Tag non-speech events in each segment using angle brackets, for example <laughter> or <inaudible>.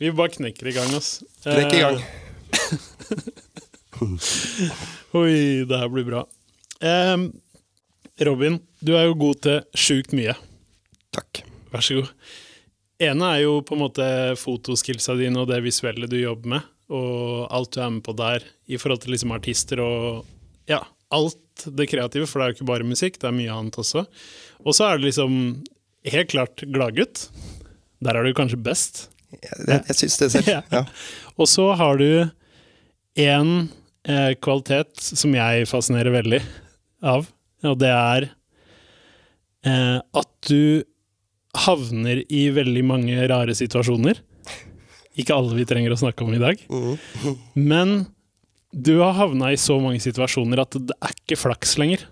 Vi bare knekker i gang, ass. Knekk i gang. Eh, <laughs> oi, det her blir bra. Um, Robin, du er jo god til sjukt mye. Takk. Vær så god. ene er jo på en måte fotoskillsa dine og det visuelle du jobber med, og alt du er med på der i forhold til liksom artister og ja, alt det kreative, for det er jo ikke bare musikk, det er mye annet også. Og så er det liksom helt klart gladgutt. Der er du kanskje best. Jeg, jeg, jeg syns det selv. <laughs> Ja. Ja. Og så har du en eh, kvalitet som jeg fascinerer veldig av, og det er eh, at du havner i veldig mange rare situasjoner. Ikke alle vi trenger å snakke om i dag. Mhm. Men du har havna i så mange situasjoner at det er ikke flaks lenger.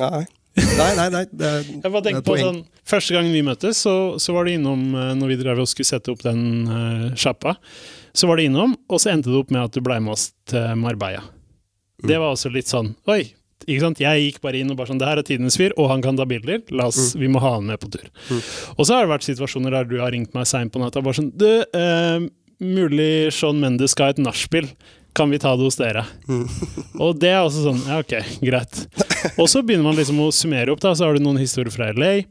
Nei. Nei, nei, nei. Det er, Jeg bare et på sånn, Første gang vi møttes, så, så var det innom eh, når vi drev og skulle sette opp den uh, sjappa. Så var det innom, og så endte det opp med at du ble med oss til Marbella. Det var også litt sånn Oi! ikke sant? Jeg gikk bare inn og bare sånn Det her er tidens fyr, og han kan ta bilder. La oss, Vi må ha han med på tur. Og så har det vært situasjoner der du har ringt meg seint på natta bare sånn Du, eh, mulig Sean Mendes skal ha et nachspiel. Kan vi ta det hos dere? Og det er også sånn Ja, ok, greit. Og så begynner man liksom å summere opp, da. Så har du noen historier fra LA.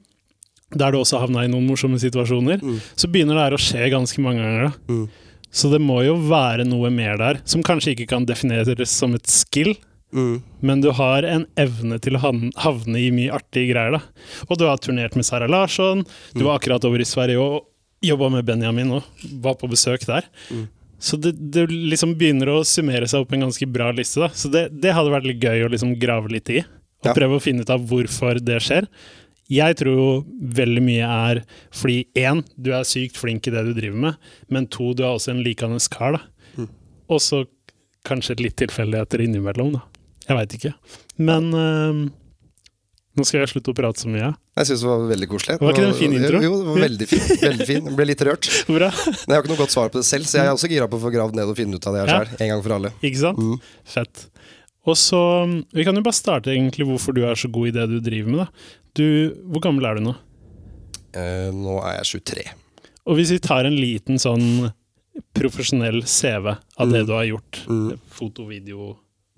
Der du også havna i noen morsomme situasjoner. Så begynner det her å skje ganske mange ganger. da Mm. Så det må jo være noe mer der, som kanskje ikke kan defineres som et skill, Mm. men du har en evne til å havne i mye artige greier. da Og du har turnert med Sara Larsson, du var akkurat over i Sverige og jobba med Benjamin og var på besøk der. Så det, det liksom begynner å summere seg opp en ganske bra liste. da Så det, det hadde vært litt gøy å liksom grave litt i, og Ja. prøve å finne ut av hvorfor det skjer. Jeg tror jo veldig mye er fordi én, du er sykt flink i det du driver med, men to, du er også en likende kar. da Og så kanskje litt tilfeldigheter innimellom, da. Jeg veit ikke. Men øhm, nå skal jeg slutte å prate så mye. Jeg syns det var veldig koselig. Var ikke det en fin intro? Jo, det var veldig fin. Veldig fin. Jeg ble litt rørt. <laughs> Bra. Men jeg har ikke noe godt svar på det selv, så jeg er også gira på å få gravd ned og finne ut av det her Ja. selv, En gang for alle. Ikke sant? Mm. Fett. Og så Vi kan jo bare starte egentlig hvorfor du er så god i det du driver med. da du, Hvor gammel er du nå? Eh, nå er jeg 23. Og hvis vi tar en liten sånn profesjonell CV av det du har gjort, Mm.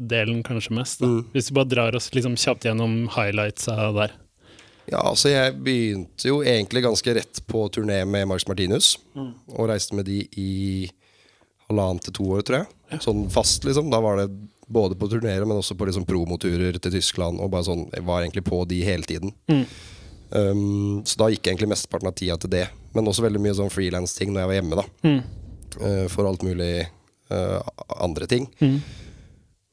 Foto-video-delen kanskje mest. Mm. hvis vi bare drar oss liksom kjapt gjennom highlightsa der. Ja, altså jeg begynte jo egentlig ganske rett på turné med Marx Martinus. Og reiste med de i halvannet til to år, tror jeg. Sånn fast, liksom. Da var det både på turneer, men også på liksom promoturer til Tyskland. Og bare sånn, Jeg var egentlig på de hele tiden. Mm. Um, så da gikk egentlig mesteparten av tida til det. Men også veldig mye sånn frilansting når jeg var hjemme. da Mm. Uh, For alt mulig uh, andre ting. Mm.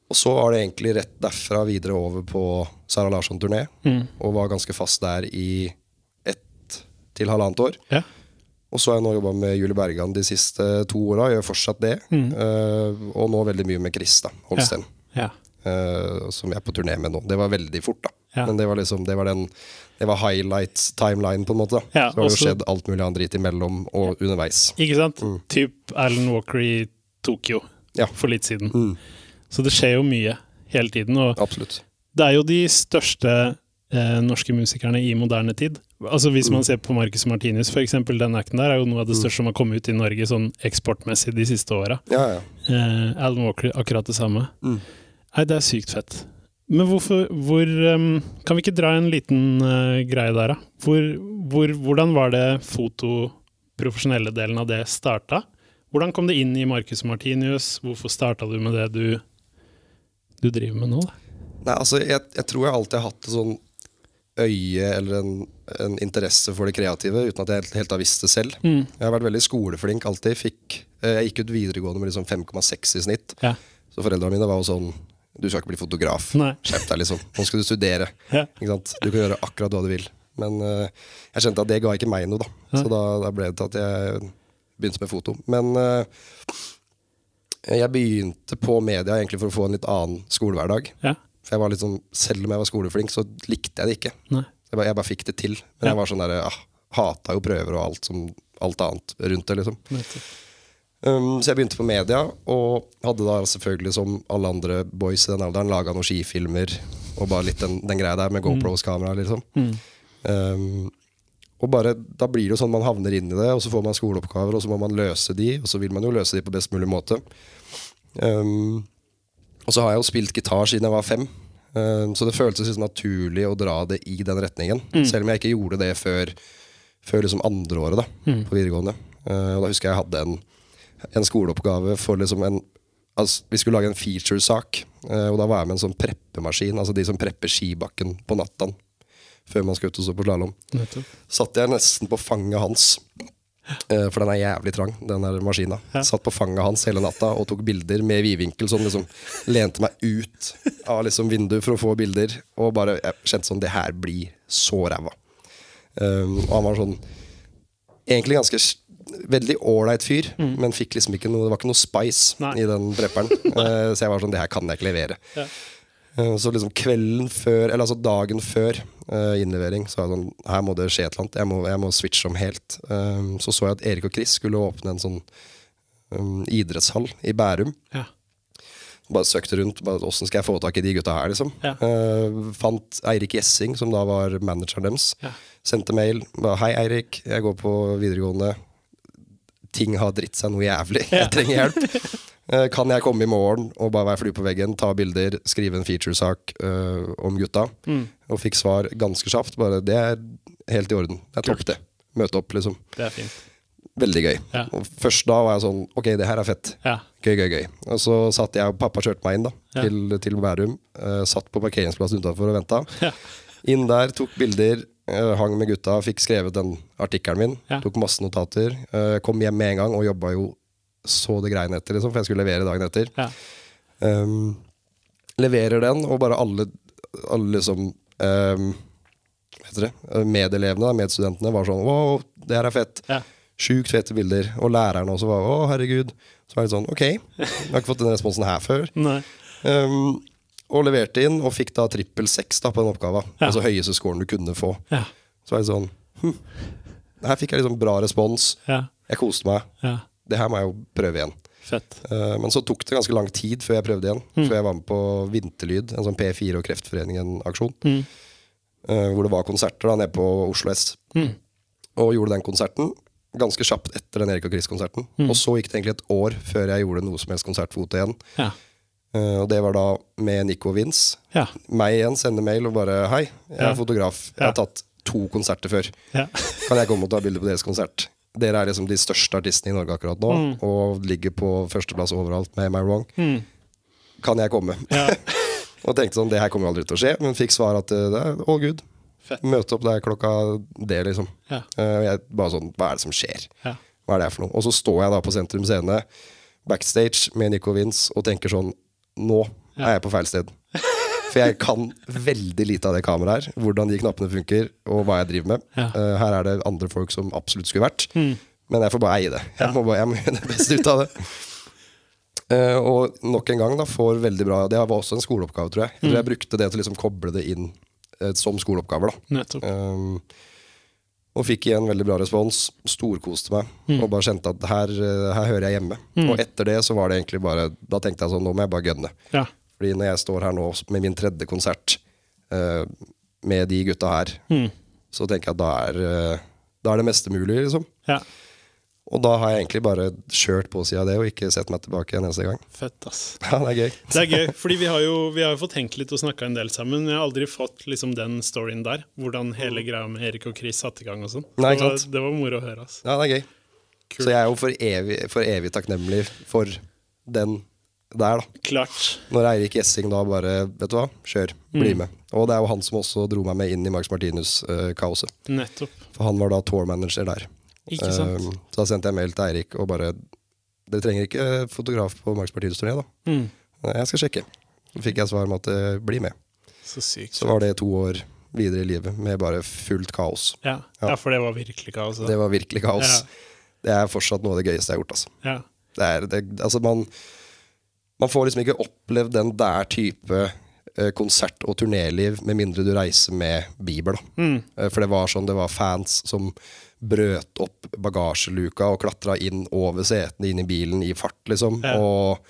Og så var det egentlig rett derfra videre over på Sara Larsson-turné. Mm. Og var ganske fast der i ett til halvannet år. Ja. Og så har jeg nå jobba med Julie Bergan de siste to åra, gjør fortsatt det. Mm. Uh, og nå veldig mye med Chris da, Holsten, Ja. eh, som jeg er på turné med nå. Det var veldig fort, da. Ja. Men det var liksom Det var den Det var highlights timeline, på en måte. da Ja, Så har det skjedd alt mulig annet dritt imellom og underveis. Ikke sant? Mm. Typ Alan Walker i Tokyo Ja. for litt siden. Mm, Så det skjer jo mye hele tiden. Og absolutt. det er jo de største eh, norske musikerne i moderne tid. Altså Hvis Mm. man ser på Marcus Martinus, eksempel, den acten der er jo noe av det største som har kommet ut i Norge sånn eksportmessig de siste åra. Ja, ja. Eh, Alan Walker akkurat det samme. Mm. Nei, det er sykt fett. Men hvorfor hvor, um, Kan vi ikke dra en liten uh, greie der, da? Hvor, hvor, hvordan var det fotoprofesjonelle delen av det starta? Hvordan kom det inn i Marcus Martinius? Hvorfor starta du med det du, du driver med nå? Nei, altså, jeg, jeg tror jeg alltid har hatt et sånn øye eller en, en interesse for det kreative, uten at jeg helt, helt har visst det selv. Mm. Jeg har vært veldig skoleflink alltid. Fikk, eh, jeg gikk ut videregående med liksom 5,6 i snitt. Ja. Så foreldrene mine var jo sånn Du skal ikke bli fotograf. Skjerp deg, liksom. Nå skal du studere. <laughs> Ja. Du kan gjøre akkurat hva du vil. Men uh, jeg kjente at det ga ikke meg noe, da. Ja. Så da, da ble det til at jeg begynte med foto. Men eh, jeg begynte på media egentlig for å få en litt annen skolehverdag. Ja. For jeg var litt sånn, Selv om jeg var skoleflink, så likte jeg det ikke. Jeg bare, jeg bare fikk det til. Men Ja. jeg var sånn der, ah, hata jo prøver og alt, som, alt annet rundt det. liksom. Um, så jeg begynte på media, og hadde da selvfølgelig som alle andre boys i den alderen laga noen skifilmer og bare litt den, den greia der med GoPros-kamera. liksom. Mm. Um, Og bare, Da blir det jo sånn man havner inn i det, og så får man skoleoppgaver, og så må man løse de, og så vil man jo løse de på best mulig måte. Um, og så har jeg jo spilt gitar siden jeg var fem, um, så det føltes liksom naturlig å dra det i den retningen. Selv om jeg ikke gjorde det før, før liksom andreåret mm. på videregående. Uh, og da husker jeg jeg hadde en, en skoleoppgave for liksom en altså, Vi skulle lage en featuresak, uh, og da var jeg med en sånn preppemaskin. Altså de som prepper skibakken på natta før man skal ut og stå på slalåm. Satt jeg nesten på fanget hans. eh, For den er jævlig trang, den der maskina. Satt på fanget hans hele natta og tok bilder med vidvinkel. Sånn liksom Lente meg ut av liksom vinduet for å få bilder. Og bare jeg kjente sånn Det her blir så ræva. Um, og han var sånn Egentlig ganske veldig ålreit fyr, men fikk liksom ikke noe Det var ikke noe spice Nei. i den prepperen. uh, <laughs> så jeg var sånn Det her kan jeg ikke levere. Ja. Eh, Så liksom kvelden før, eller altså dagen før uh, innlevering, så var jeg sånn Her må det skje et eller annet. Jeg må, jeg må switche om helt. Um, så så jeg at Erik og Chris skulle åpne en sånn um, idrettshall i Bærum. Ja. Bare søkte rundt. bare Åssen skal jeg få tak i de gutta her, liksom? Ja. Uh, fant Eirik Gjessing, som da var manageren deres. Ja. Sendte mail. Bare, 'Hei, Eirik. Jeg går på videregående. Ting har dritt seg noe jævlig. Jeg trenger hjelp. <laughs> Eh, Kan jeg komme i morgen og bare være flue på veggen, ta bilder, skrive en featuresak eh, om gutta? Mm. Og fikk svar ganske kjapt. Bare det er helt i orden. Det er topp, det. Møte opp, liksom. Det er fint. Veldig gøy. Ja. Og først da var jeg sånn Ok, det her er fett. Ja. Gøy, gøy, gøy. Og så satt jeg og pappa kjørte meg inn da Ja. til, til Bærum. Uh, satt på parkeringsplassen utenfor og venta. Inn der, tok bilder, uh, hang med gutta, fikk skrevet den artikkelen min. Tok masse notater. Uh, kom hjem med en gang og jobba jo så det greiene etter, liksom, for jeg skulle levere dagen etter. Ja. Um, leverer den, og bare alle, alle liksom um, heter det? Medelevene, da, medstudentene, var sånn Å, det her er fett. Ja. Sjukt fete bilder. Og lærerne også var Å, herregud. Så var det sånn Ok, jeg har ikke fått den responsen her før. <laughs> Um, og leverte inn, og fikk da trippel seks på den oppgaven. Ja. Altså høyeste scoren du kunne få. Ja. Så var det sånn hm. Her fikk jeg liksom bra respons. Ja. Jeg koste meg. Ja. Det her må jeg jo prøve igjen. Fett. Eh, Men så tok det ganske lang tid før jeg prøvde igjen. Mm. Før jeg var med på Vinterlyd, en sånn P4 og Kreftforeningen-aksjon. Mm. eh, Hvor det var konserter da nede på Oslo S. Mm. Og gjorde den konserten ganske kjapt etter den Erik og Chris-konserten. Mm. Og så gikk det egentlig et år før jeg gjorde noe som helst konsertfoto igjen. Ja. Eh, Og det var da med Nico Vince. Ja. Meg igjen, sende mail og bare Hei, jeg Ja. er fotograf. Jeg Ja. har tatt to konserter før. Ja. Kan jeg komme og ta bilde på deres konsert? Dere er liksom de største artistene i Norge akkurat nå, Mm. og ligger på førsteplass overalt med Am I Wrong. Mm. Kan jeg komme? Ja. <laughs> og tenkte sånn, det her kommer aldri til å skje, men fikk svar at eh, det er all good. Fett. Møte opp der klokka det, liksom. Ja. Eh, jeg bare sånn, hva er det som skjer? Ja. Hva er det her for noe? Og så står jeg da på Sentrum Scene, backstage med Nico Vince, og tenker sånn, nå er jeg på feil sted. <laughs> For jeg kan veldig lite av det kameraet her, hvordan de knappene funker, og hva jeg driver med. Ja. Eh, her er det andre folk som absolutt skulle vært, Mm. men jeg får bare eie det. Jeg, Ja. må bare, jeg må gjøre det beste ut av det. Eh, og nok en gang da får veldig bra Det var også en skoleoppgave, tror jeg. Jeg tror jeg brukte det til å liksom koble det inn eh, som skoleoppgaver. da Nettopp. Um, og fikk igjen veldig bra respons. Storkoste meg. Mm. Og bare kjente at her, her hører jeg hjemme. Og etter det så var det egentlig bare Da tenkte jeg sånn, nå må jeg bare gønne. Ja. Fordi når jeg står her nå med min tredje konsert uh, med de gutta her, Mm. så tenker jeg at da er, eh, da er det meste mulig, liksom. ja. Og da har jeg egentlig bare kjørt på sida av det og ikke sett meg tilbake en eneste gang. Fett, ass. Ja, det er gøy. Det er gøy, fordi vi har jo, vi har jo fått tenkt litt og snakka en del sammen. Men jeg har aldri fått liksom den storyen der. Hvordan hele greia med Erik og Chris satte i gang og sånn. Det, det var moro å høre. ass. Ja, det er gøy. Kul. Så jeg er jo for evig, for evig takknemlig for den der, da. Klart. Når Eirik Gjessing da bare Vet du hva, kjør. Bli med. Og det er jo han som også dro meg med inn i Max Martinus-kaoset. Nettopp. For han var da tour-manager der. Ikke sant? Uh, så da sendte jeg mail til Eirik og bare Dere trenger ikke fotograf på Max Martinus-turné, da. Mm. Jeg skal sjekke. Så fikk jeg svar om at uh, bli med. Så sykt. Så var det to år videre i livet med bare fullt kaos. Ja. Ja. ja, for det var virkelig kaos. da. Det var virkelig kaos. Ja. Det er fortsatt noe av det gøyeste jeg har gjort. Altså. Ja. Det er, det, altså man, man får liksom ikke opplevd den der type eh, konsert- og turnéliv med mindre du reiser med Bieber. Mm. Eh, For det var sånn, det var fans som brøt opp bagasjeluka og klatra inn over setene inn i bilen i fart, liksom. Ja. Og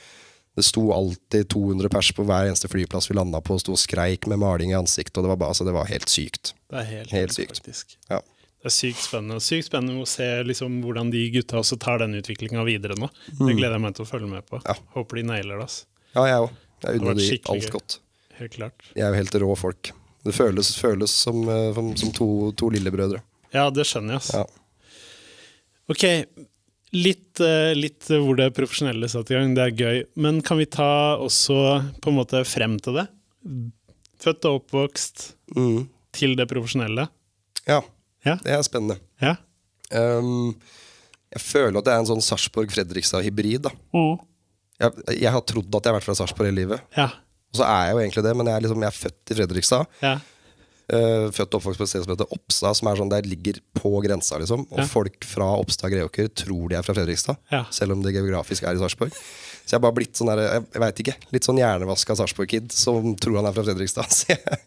det sto alltid 200 pers på hver eneste flyplass vi landa på, og sto og skreik med maling i ansiktet, og det var, bare, altså, det var helt sykt. Det er helt, Helt helt sykt. faktisk. Ja. Det er sykt spennende. Sykt spennende å se liksom, hvordan de gutta også tar den utviklinga videre nå. Det gleder jeg meg til å følge med på. Ja. Håper de nailer det. Ja, jeg òg. Jeg unner de alt godt. Helt klart. De er jo helt rå folk. Det føles, føles som, eh, som, som to, to lillebrødre. Ja, det skjønner jeg. Altså. Ja. Ok, litt, eh, litt hvor det profesjonelle satt i gang, det er gøy. Men kan vi ta også på en måte frem til det? Født og oppvokst Mm. til det profesjonelle. ja, Ja. det er spennende. Ja. Um, jeg føler at det er en sånn Sarpsborg-Fredrikstad-hybrid. da jeg, jeg har trodd at jeg har vært fra Sarpsborg hele livet. Ja. Og så er jeg jo egentlig det, men jeg er, liksom, jeg er født i Fredrikstad. Ja. Uh, født og oppvokst på et sted som heter Oppstad, som er sånn der ligger på grensa. liksom Og Ja. folk fra Oppstad Greåker tror de er fra Fredrikstad, selv om det geografisk er i Sarpsborg. Så jeg er bare blitt sånn der, jeg, jeg vet ikke, litt sånn hjernevaska Sarpsborg-kid som tror han er fra Fredrikstad. <laughs> Så jeg-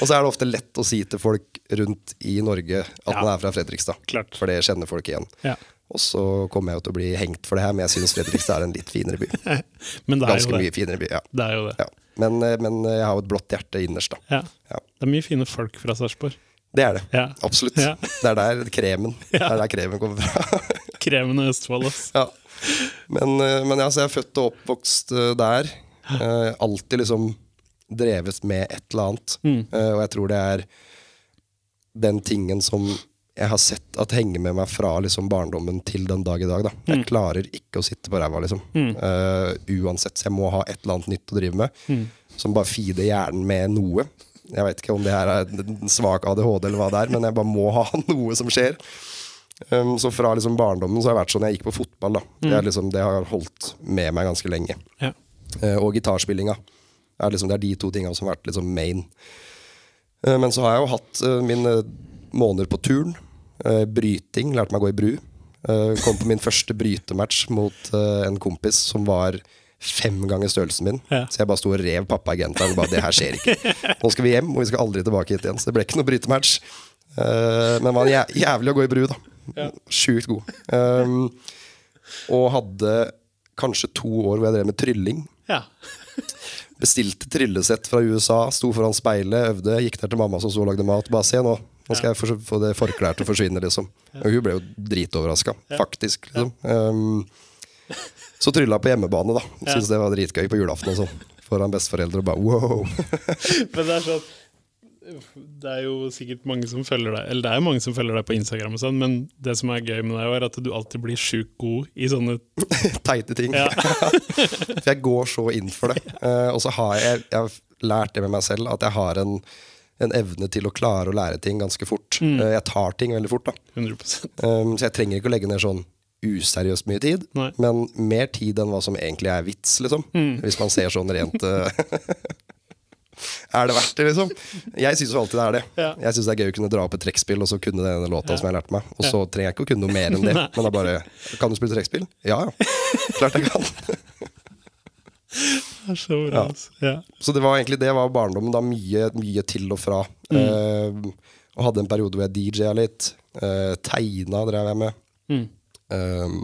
og så er det ofte lett å si til folk rundt i Norge at Ja. man er fra Fredrikstad. Klart. For det kjenner folk igjen. Ja. Og så kommer jeg jo til å bli hengt for det her, men jeg syns Fredrikstad er en litt finere by. <laughs> Men det Ganske mye finere by, ja. Det er jo det. ja. Men, eh, men jeg har jo et blått hjerte innerst, da. Ja. Ja. Det er mye fine folk fra Sarpsborg. Det er det. Ja. Absolutt. Ja. Det er der kremen <laughs> Det er der kremen kommer fra. <laughs> Kremen og Østfold, ass. ja. Men, eh, men ja, så jeg er født og oppvokst eh, der. Eh, alltid liksom drevet med et eller annet. Mm. Eh, og jeg tror det er den tingen som jeg har sett at henger med meg fra liksom barndommen til den dag i dag. Da. Jeg Mm. klarer ikke å sitte på ræva, liksom. Eh, uansett. Så jeg må ha et eller annet nytt å drive med. Mm. Som bare feeder hjernen med noe. Jeg vet ikke om det her er en svak ADHD, eller hva det er, men jeg bare må ha <laughs> noe som skjer. Um, så fra liksom barndommen så har jeg vært sånn jeg gikk på fotball. da Det, er liksom, det har holdt med meg ganske lenge. Ja. Uh, og gitarspillinga. Er liksom, det er de to tingene som har vært liksom main. Eh, men så har jeg jo hatt eh, mine måneder på turn. Eh, bryting. Lærte meg å gå i bru. Eh, kom på min <laughs> første brytematch mot eh, en kompis som var fem ganger størrelsen min. Ja. Så jeg bare sto og rev pappa i genteren og bare Det her skjer ikke. Nå skal vi hjem, og vi skal aldri tilbake hit igjen. Så det ble ikke noe brytematch. Men det var jæ jævlig å gå i bru, da. Ja. Sjukt god. Um, og hadde kanskje to år hvor jeg drev med trylling. ja. Bestilte tryllesett fra USA, sto foran speilet, øvde. Gikk der til mamma som så lagde mat. Bare se nå, nå skal jeg få- det forklær til å forsvinne, liksom. Og hun ble jo dritoverraska, faktisk. Liksom. Um, så trylla på hjemmebane, da. Syntes det var dritgøy på julaften og sånn. Foran besteforeldre og bare wow. <laughs> Men det er sånn Det er jo sikkert mange som følger deg Eller det er jo mange som følger deg på Instagram, og sånn men det som er gøy med deg, er at du alltid blir sjukt god i sånne <laughs> Teite ting. Ja. <laughs> For jeg går så inn for det. Uh, og så har jeg, jeg har lært det med meg selv, at jeg har en, en evne til å klare å lære ting ganske fort. Mm. Uh, jeg tar ting veldig fort, da. 100 Um, så jeg trenger ikke å legge ned sånn useriøst mye tid, Nei. men mer tid enn hva som egentlig er vits, liksom. Mm. Hvis man ser sånn rent <laughs> eh, Er det verdt det, liksom? Jeg syns jo alltid det er det. <laughs> Ja. Jeg syns det er gøy å kunne dra opp et trekkspill og så kunne denne låta Ja. som jeg lærte meg. Og så trenger jeg ikke å kunne noe mer enn det. <laughs> Men da bare Kan du spille trekkspill? Ja ja. Klart jeg kan. <laughs> Er så bra. Ja. altså. Så det var egentlig det var barndommen. da Mye, mye til og fra. Eh, og hadde en periode hvor jeg DJ-a litt. Uh, tegna drev jeg med. Mm. Um,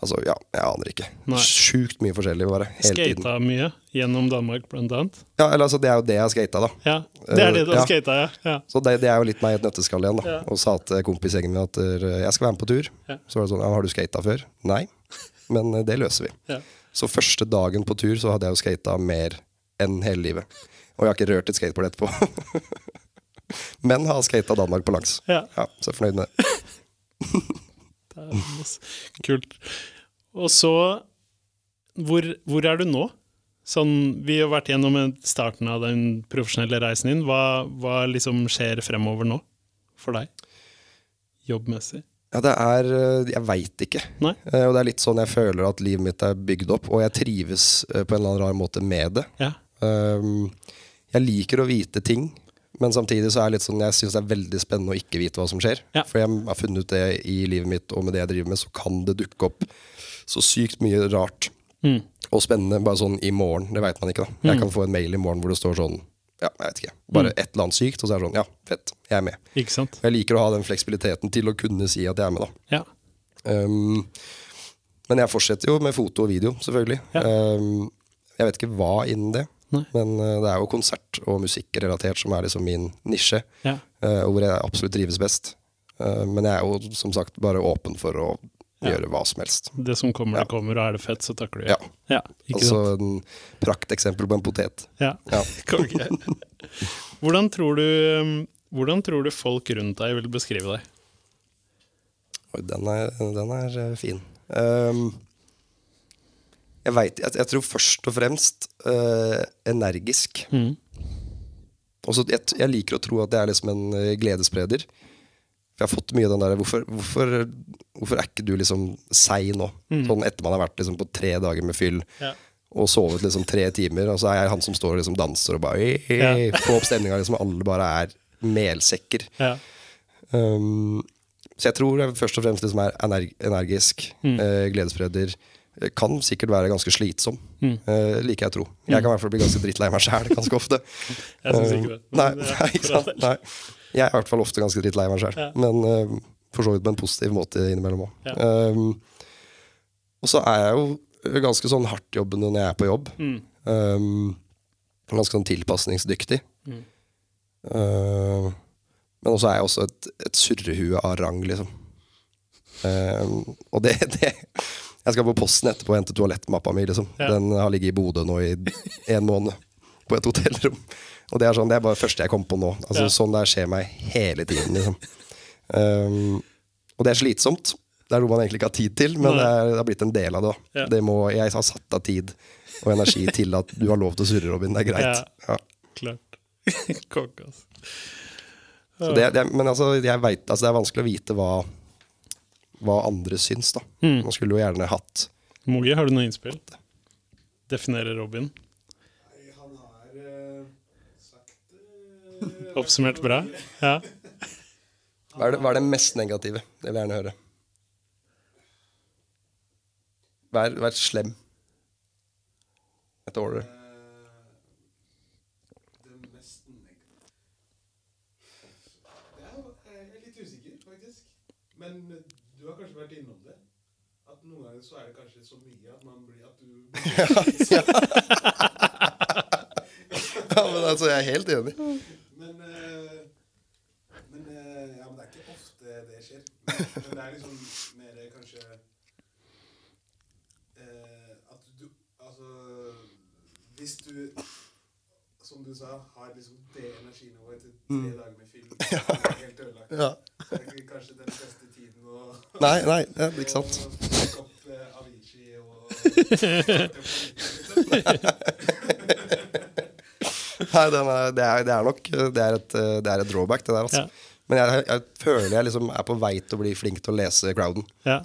altså, ja, jeg aner ikke. Nei. Sjukt mye forskjellig, bare. Hele tiden. Skata mye gjennom Danmark, blant annet. Ja, eller altså, det er jo det jeg har skata, da. Ja, det er det du har Eh, ja. skata, ja. ja. Så det, det er jo litt meg i et nøtteskall igjen. da Ja. Og sa til kompisgjengen min at eh, jeg skal være med på tur. Ja. Så var det sånn ja, Har du skata før? Nei. Men eh, det løser vi. Ja. Så første dagen på tur så hadde jeg jo skata mer enn hele livet. Og jeg har ikke rørt et skateboard etterpå. <laughs> Men har skata Danmark på langs. Ja. Ja, så jeg er fornøyd med det. <laughs> Kult. Og så hvor, hvor er du nå? Sånn, vi har vært gjennom starten av den profesjonelle reisen din. Hva, hva liksom skjer fremover nå for deg? Jobbmessig? Ja, det er eh, Jeg veit ikke. Nei? Eh, Og det er litt sånn jeg føler at livet mitt er bygd opp, og jeg trives eh, på en eller annen rar måte med det. Ja. Um, jeg liker å vite ting, men samtidig så er det litt sånn jeg syns det er veldig spennende å ikke vite hva som skjer. Ja. For jeg har funnet ut det i livet mitt, og med det jeg driver med, så kan det dukke opp så sykt mye rart Mm. og spennende bare sånn i morgen. Det veit man ikke, da. Jeg kan få en mail i morgen hvor det står sånn ja, jeg vet ikke. Bare et eller annet sykt, og så er det sånn ja, fett, jeg er med. Ikke sant? Jeg liker å ha den fleksibiliteten til å kunne si at jeg er med, da. Ja. Um, men jeg fortsetter jo med foto og video, selvfølgelig. Ja. Um, jeg vet ikke hva innen det, Nei. men uh, det er jo konsert og musikkrelatert som er liksom min nisje. Ja. uh, og hvor jeg absolutt trives best. Uh, men jeg er jo som sagt bare åpen for å Ja. gjøre hva som helst. Det som kommer, Ja. det kommer, og er det fett, så takker du Ja. ja. Altså sant? en prakteksempel på en potet. Ja. Ja. <laughs> Konge. <laughs> Hvordan tror du um, hvordan tror du folk rundt deg vil beskrive deg? Oi, den er, den er fin. Ehm, jeg vet, jeg, jeg tror først og fremst eh, energisk. Mm. Også, jeg, jeg liker å tro at jeg er liksom en eh, gledesspreder. For jeg har fått mye av den der hvorfor, hvorfor, hvorfor er ikke du liksom seig nå? Sånn etter man har vært liksom på tre dager med fyll Ja. og sovet liksom tre timer, og så er jeg han som står og liksom danser og bare «Oi, Ja. Få opp stemninga, liksom. Alle bare er melsekker. Ja. Um, så jeg tror jeg først og fremst liksom er energ energisk, eh, gledesspreder. Eh, Kan sikkert være ganske slitsom, eh, liker jeg å tro. Jeg kan i hvert fall bli ganske drittlei meg sjæl <laughs> ganske ofte. Jeg syns ikke det. Nei, er <laughs> nei, sant? nei. Jeg er i hvert fall ofte ganske drittlei meg sjæl, Ja. Men uh, for så vidt på en positiv måte innimellom òg. Ja. Um, og så er jeg jo ganske sånn hardtjobbende når jeg er på jobb. Mm. Um, ganske sånn tilpasningsdyktig. Mm. Uh, men også er jeg også et, et surrehue av rang, liksom. Um, og det, <laughs> det Jeg skal på posten etterpå og hente toalettmappa mi. Liksom. Ja. Den har ligget i Bodø nå i en måned, på et hotellrom. Og det er sånn, det er bare det første jeg kom på nå. Altså, Ja. Sånn der skjer meg hele tiden. Liksom. Um, og det er slitsomt. Det er noe man egentlig ikke har tid til, men det, er, det har blitt en del av det. Ja. det må, jeg har satt av tid og energi til at du har lov til å surre, Robin. Det er greit. Ja. Klart. <laughs> Konge, altså. Så det, det, men altså, jeg vet, altså, det er vanskelig å vite hva, hva andre syns. da. Mm. Man skulle jo gjerne hatt Mogi, har du noe innspill? Definere Robin. Nei, Han har uh, sagt uh, <laughs> Oppsummert bra? Ja. Hva er det, hva er det mest negative? Det vil jeg gjerne høre. Vær, vær slem. Et order. Det mest negative Det er, jeg er litt usikker, faktisk. Men eh, du har kanskje vært innom det. At noen ganger så er det kanskje så mye at man blir <laughs> Ja, men altså, jeg er helt enig. Men, uh, men uh, Ja, men det er ikke ofte det skjer. Men, det er liksom mer kanskje uh, At du Altså Hvis du, som du sa, har liksom det energinivået til tre dager med film, er helt ødelagt. Ja. Det er kanskje den beste tiden å Nei, nei, ja, ikke sant. å opp Avicii og <laughs> Nei, er, det, er, det er nok det er et, eh, det er et drawback, det der. Altså. Ja. Men jeg, jeg føler jeg liksom er på vei til å bli flink til å lese crowden. ja.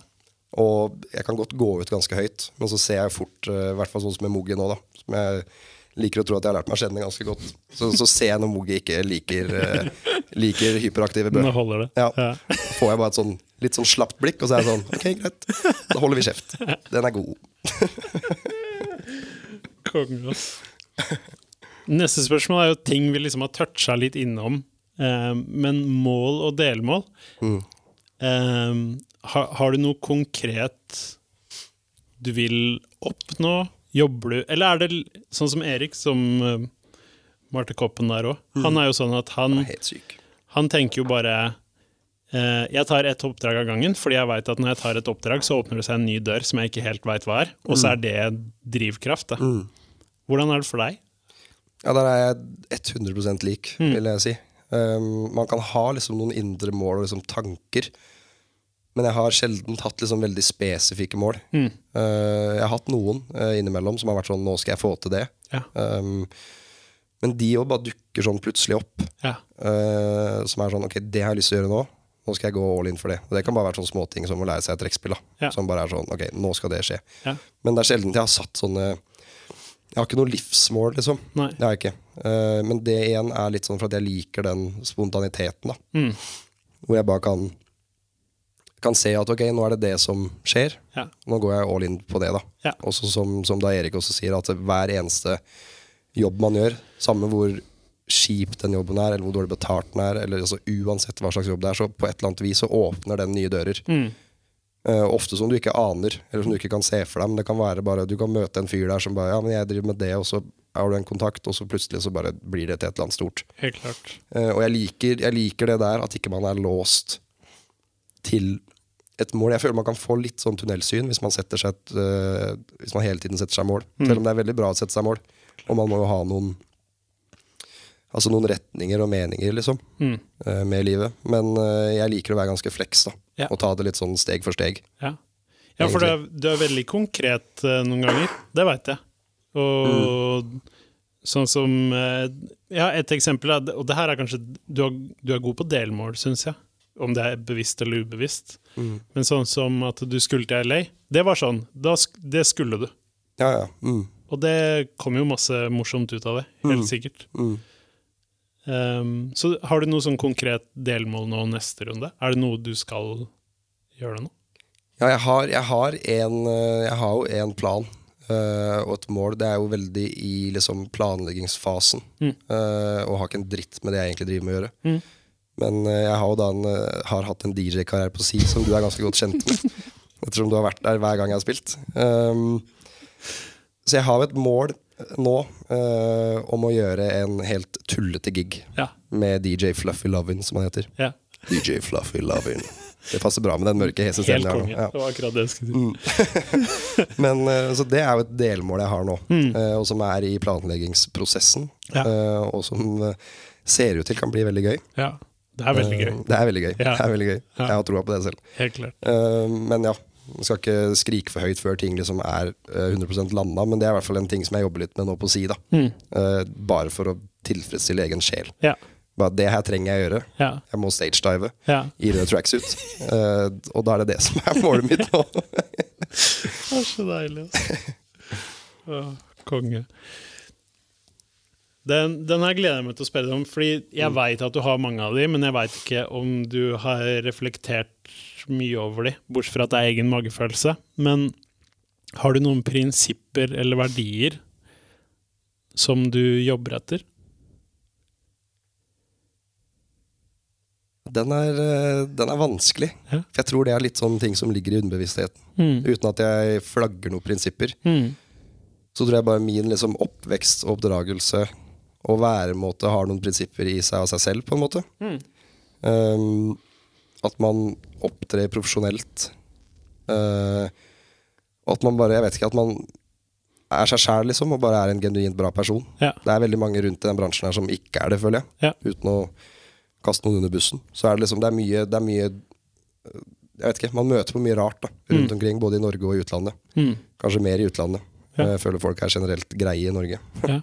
Og jeg kan godt gå ut ganske høyt, men så ser jeg fort, eh, i hvert fall sånn som med Moggi nå, da, som jeg liker å tro at jeg har lært meg å kjenne ganske godt, så, så ser jeg når Mogi ikke liker, uh, liker hyperaktive bø. Nå holder det. Ja. Ja. Får jeg bare et sånn, litt sånn slapt blikk, og så er jeg sånn Ok, greit. Da holder vi kjeft. Den er god. Konge. Neste spørsmål er jo ting vi liksom har toucha litt innom. Uh, men mål og delmål eh, har, har du noe konkret du vil oppnå? Jobber du Eller er det sånn som Erik, som uh, Marte Koppen der òg? Han er jo sånn at han, han tenker jo bare uh, Jeg tar ett oppdrag av gangen, fordi jeg veit at når jeg tar et oppdrag, så åpner det seg en ny dør som jeg ikke helt veit hva er. Og så er det drivkraft. Da. Hvordan er det for deg? Ja, der er jeg 100 lik, vil jeg si. Um, man kan ha liksom noen indre mål og liksom tanker, men jeg har sjelden hatt liksom veldig spesifikke mål. Uh, jeg har hatt noen uh, innimellom som har vært sånn 'nå skal jeg få til det'. Ja. Um, men de òg bare dukker sånn plutselig opp. Ja. uh, som er sånn 'ok, det har jeg lyst til å gjøre nå'. Nå skal jeg gå all in for det. Og det kan bare være sånne småting som å lære seg et trekkspill. Ja. Som bare er sånn 'ok, nå skal det skje'. Ja. Men det er sjelden jeg har satt sånne Jeg har ikke noe livsmål, liksom. Nei. Det har jeg ikke. Uh, men det igjen er litt sånn for at jeg liker den spontaniteten. da Mm. Hvor jeg bare kan Kan se at ok, nå er det det som skjer. Ja. Nå går jeg all in på det. da Ja. Også som, som da Erik også sier, at hver eneste jobb man gjør, samme hvor kjip den jobben er, eller hvor dårlig betalt den er, eller altså, uansett hva slags jobb det er, så på et eller annet vis så åpner den nye dører. Mm. Uh, ofte som du ikke aner, eller som du ikke kan se for deg. Men det kan være bare du kan møte en fyr der som bare Ja, men jeg driver med det, og så har du en kontakt, og så plutselig så bare blir det til et eller annet stort. Helt klart. Uh, og jeg liker, jeg liker det der at ikke man er låst til et mål. Jeg føler man kan få litt sånn tunnelsyn hvis man, setter seg et, uh, hvis man hele tiden setter seg mål. Selv om det er veldig bra å sette seg mål. Og man må jo ha noen Altså noen retninger og meninger, liksom, Mm. uh, med livet. Men uh, jeg liker å være ganske fleks, da. Ja. Og ta det litt sånn steg for steg. Ja, ja for du er, du er veldig konkret noen ganger. Det veit jeg. Og sånn som Ja, et eksempel, er- og det her er kanskje Du er, du er god på delmål, syns jeg. Om det er bevisst eller ubevisst. Men sånn som at du skulle til LA, det var sånn. Da, det skulle du. Ja, ja. Mm. Og det kom jo masse morsomt ut av det. Helt sikkert. Mm. Um, så har du noe sånn konkret delmål nå neste runde? Er det noe du skal gjøre nå? Ja, jeg har, jeg har, en, eh, jeg har jo en plan uh, og et mål. Det er jo veldig i liksom, planleggingsfasen. Mm. Uh, og har ikke en dritt med det jeg egentlig driver med å gjøre. Mm. Men eh, jeg har jo da en, eh, har hatt en DJ-karriere på si som du er ganske godt kjent med. <laughs> ettersom du har vært der hver gang jeg har spilt. Um, så jeg har jo et mål nå uh, om å gjøre en helt tullete gig Ja. med DJ Fluffy Lovin, som han heter. ja. DJ Fluffy Lovin. Det passer bra med den mørke, hese Helt stemmen. nå. konge. Ja. Det var akkurat det jeg skulle si. <laughs> Men uh, Så det er jo et delmål jeg har nå, eh, og som er i planleggingsprosessen. Mm. Ja. eh, Og som eh, ser ut til kan bli veldig gøy. Ja. Det er veldig gøy. Eh, Det er veldig gøy. Ja. Det er veldig gøy. Ja. Jeg har troa på det selv. Helt klart. Eh, Men ja, man skal ikke skrike for høyt før ting liksom er eh, 100% landa, men det er i hvert fall en ting som jeg jobber litt med nå på si. da Mm. Eh, Bare for å tilfredsstille egen sjel. Ja. Bare Det her trenger jeg å gjøre. Ja. Jeg må stagedive ja. i rød tracksuit. Eh, og da er det det som er målet mitt nå. <laughs> Det er så deilig. Å, konge. Den, den her gleder jeg meg til å spørre deg om, fordi jeg veit at du har mange av de, men jeg veit ikke om du har reflektert mye over de, bortsett fra at det er egen magefølelse. Men har du noen prinsipper eller verdier som du jobber etter? Den er, eh, den er vanskelig. Ja. For jeg tror det er litt sånne ting som ligger i underbevisstheten. Mm. Uten at jeg flagger noen prinsipper. Mm. Så tror jeg bare min liksom, oppvekst og oppdragelse og væremåte har noen prinsipper i seg av seg selv, på en måte. Mm. Um, at man opptrer profesjonelt. Uh, at man bare, jeg vet ikke, at man er seg sjæl, liksom, og bare er en genuint bra person. Ja. Det er veldig mange rundt i den bransjen her som ikke er det, føler jeg. Ja. Uten å kaste noen under bussen. Så er det liksom, det er mye, det er mye Jeg vet ikke, man møter på mye rart da, rundt omkring, både i Norge og i utlandet. Mm. Kanskje mer i utlandet. Ja. Jeg føler folk er generelt greie i Norge. <laughs>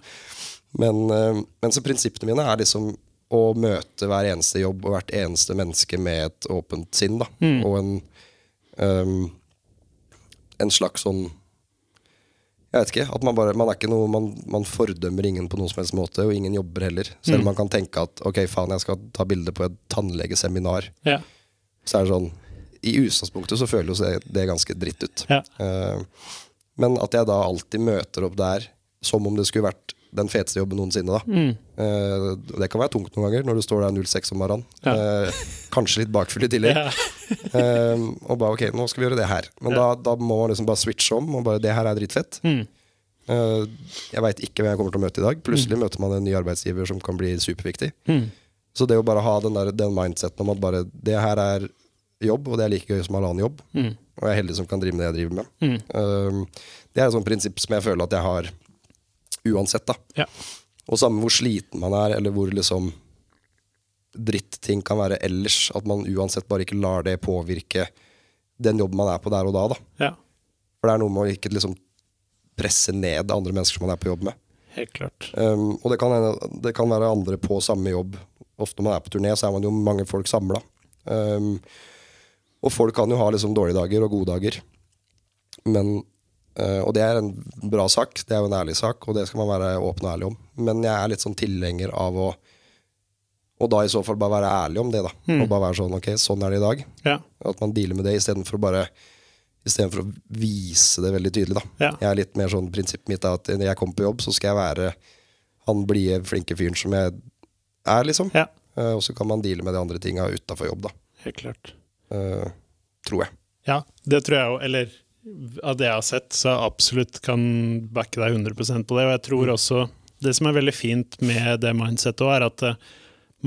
Men, øh, men så prinsippene mine er liksom å møte hver eneste jobb og hvert eneste menneske med et åpent sinn. da, Mm. Og en, um, en slags sånn jeg vet ikke, at man, bare, man, er ikke noe, man, man fordømmer ingen på noen som helst måte, og ingen jobber heller. Selv om man kan tenke at ok, faen, jeg skal ta bilde på et tannlegeseminar. Ja. Så er det sånn I utgangspunktet så føles det, det ganske dritt ut. Ja. Uh, men at jeg da alltid møter opp der som om det skulle vært den feteste jobben noensinne. da Mm. Uh, det kan være tungt noen ganger når du står der 06 om morgenen. Ja. Uh, kanskje litt bakfull i tillegg. Ja. uh, <laughs> og bare ok, nå skal vi gjøre det her. Men da, da må man liksom bare switche om. Og bare det her er dritfett. Mm. Jeg veit ikke hvem jeg kommer til å møte i dag. Plutselig møter man en ny arbeidsgiver som kan bli superviktig. Mm. Så det å bare ha den, der, den mindseten om at bare det her er jobb, og det er like gøy som all annen jobb, Mm. og jeg er heldig som kan drive med det jeg driver med, Mm. Det er et sånt prinsipp som jeg føler at jeg har uansett. da Ja. Og samme hvor sliten man er, eller hvor liksom dritt-ting kan være ellers, at man uansett bare ikke lar det påvirke den jobben man er på der og da. da ja. For det er noe med å ikke liksom presse ned andre mennesker som man er på jobb med. Helt klart. Um, og det kan, det kan være andre på samme jobb. Ofte når man er på turné, så er man jo mange folk samla. Um, og folk kan jo ha liksom dårlige dager og gode dager. Men, og det er en bra sak, det er jo en ærlig sak, og det skal man være åpen og ærlig om. Men jeg er litt sånn tilhenger av å Og da i så fall bare være ærlig om det, da. Og bare være sånn ok, sånn er det i dag. Ja. At man dealer med det istedenfor å bare Istedenfor å vise det veldig tydelig. da Ja. Jeg er litt mer sånn Prinsippet mitt er at når jeg kommer på jobb, så skal jeg være han blide, flinke fyren som jeg er, liksom. ja. Uh, og så kan man deale med de andre tinga utafor jobb, da. Helt klart. Uh, tror jeg. Ja, det tror jeg jo. Eller av det jeg har sett, så jeg absolutt kan backe deg 100% på det. Og jeg tror også Det som er veldig fint med det mindsettet òg, er at eh,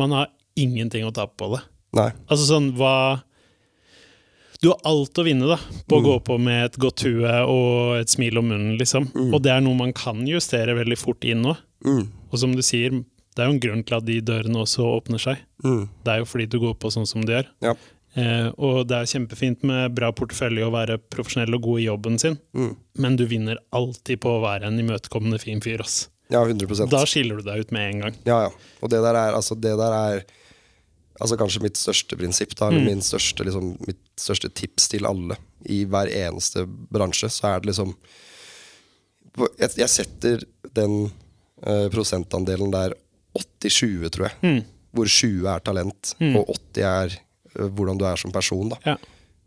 man har ingenting å tape på det. Nei. Altså sånn, hva Du har alt å vinne da, på å gå på med et godt hue og et smil om munnen, liksom. Og det er noe man kan justere veldig fort inn nå. Mm. Og som du sier, det er jo en grunn til at de dørene også åpner seg. Mm. Det er jo fordi du går på sånn som du gjør. Ja. Eh, og det er kjempefint med bra portefølje og være profesjonell og god i jobben sin, Mm. men du vinner alltid på å være en imøtekommende fin fyr. Ass. ja, 100% Da skiller du deg ut med en gang. Ja, ja. Og det der er, altså, det der er altså, kanskje mitt største prinsipp, da, eller Mm. min største, liksom, mitt største tips til alle i hver eneste bransje. Så er det liksom Jeg, jeg setter den uh, prosentandelen der 80-20, tror jeg. Mm. Hvor 20 er talent, og 80 er hvordan du er som person. da Ja.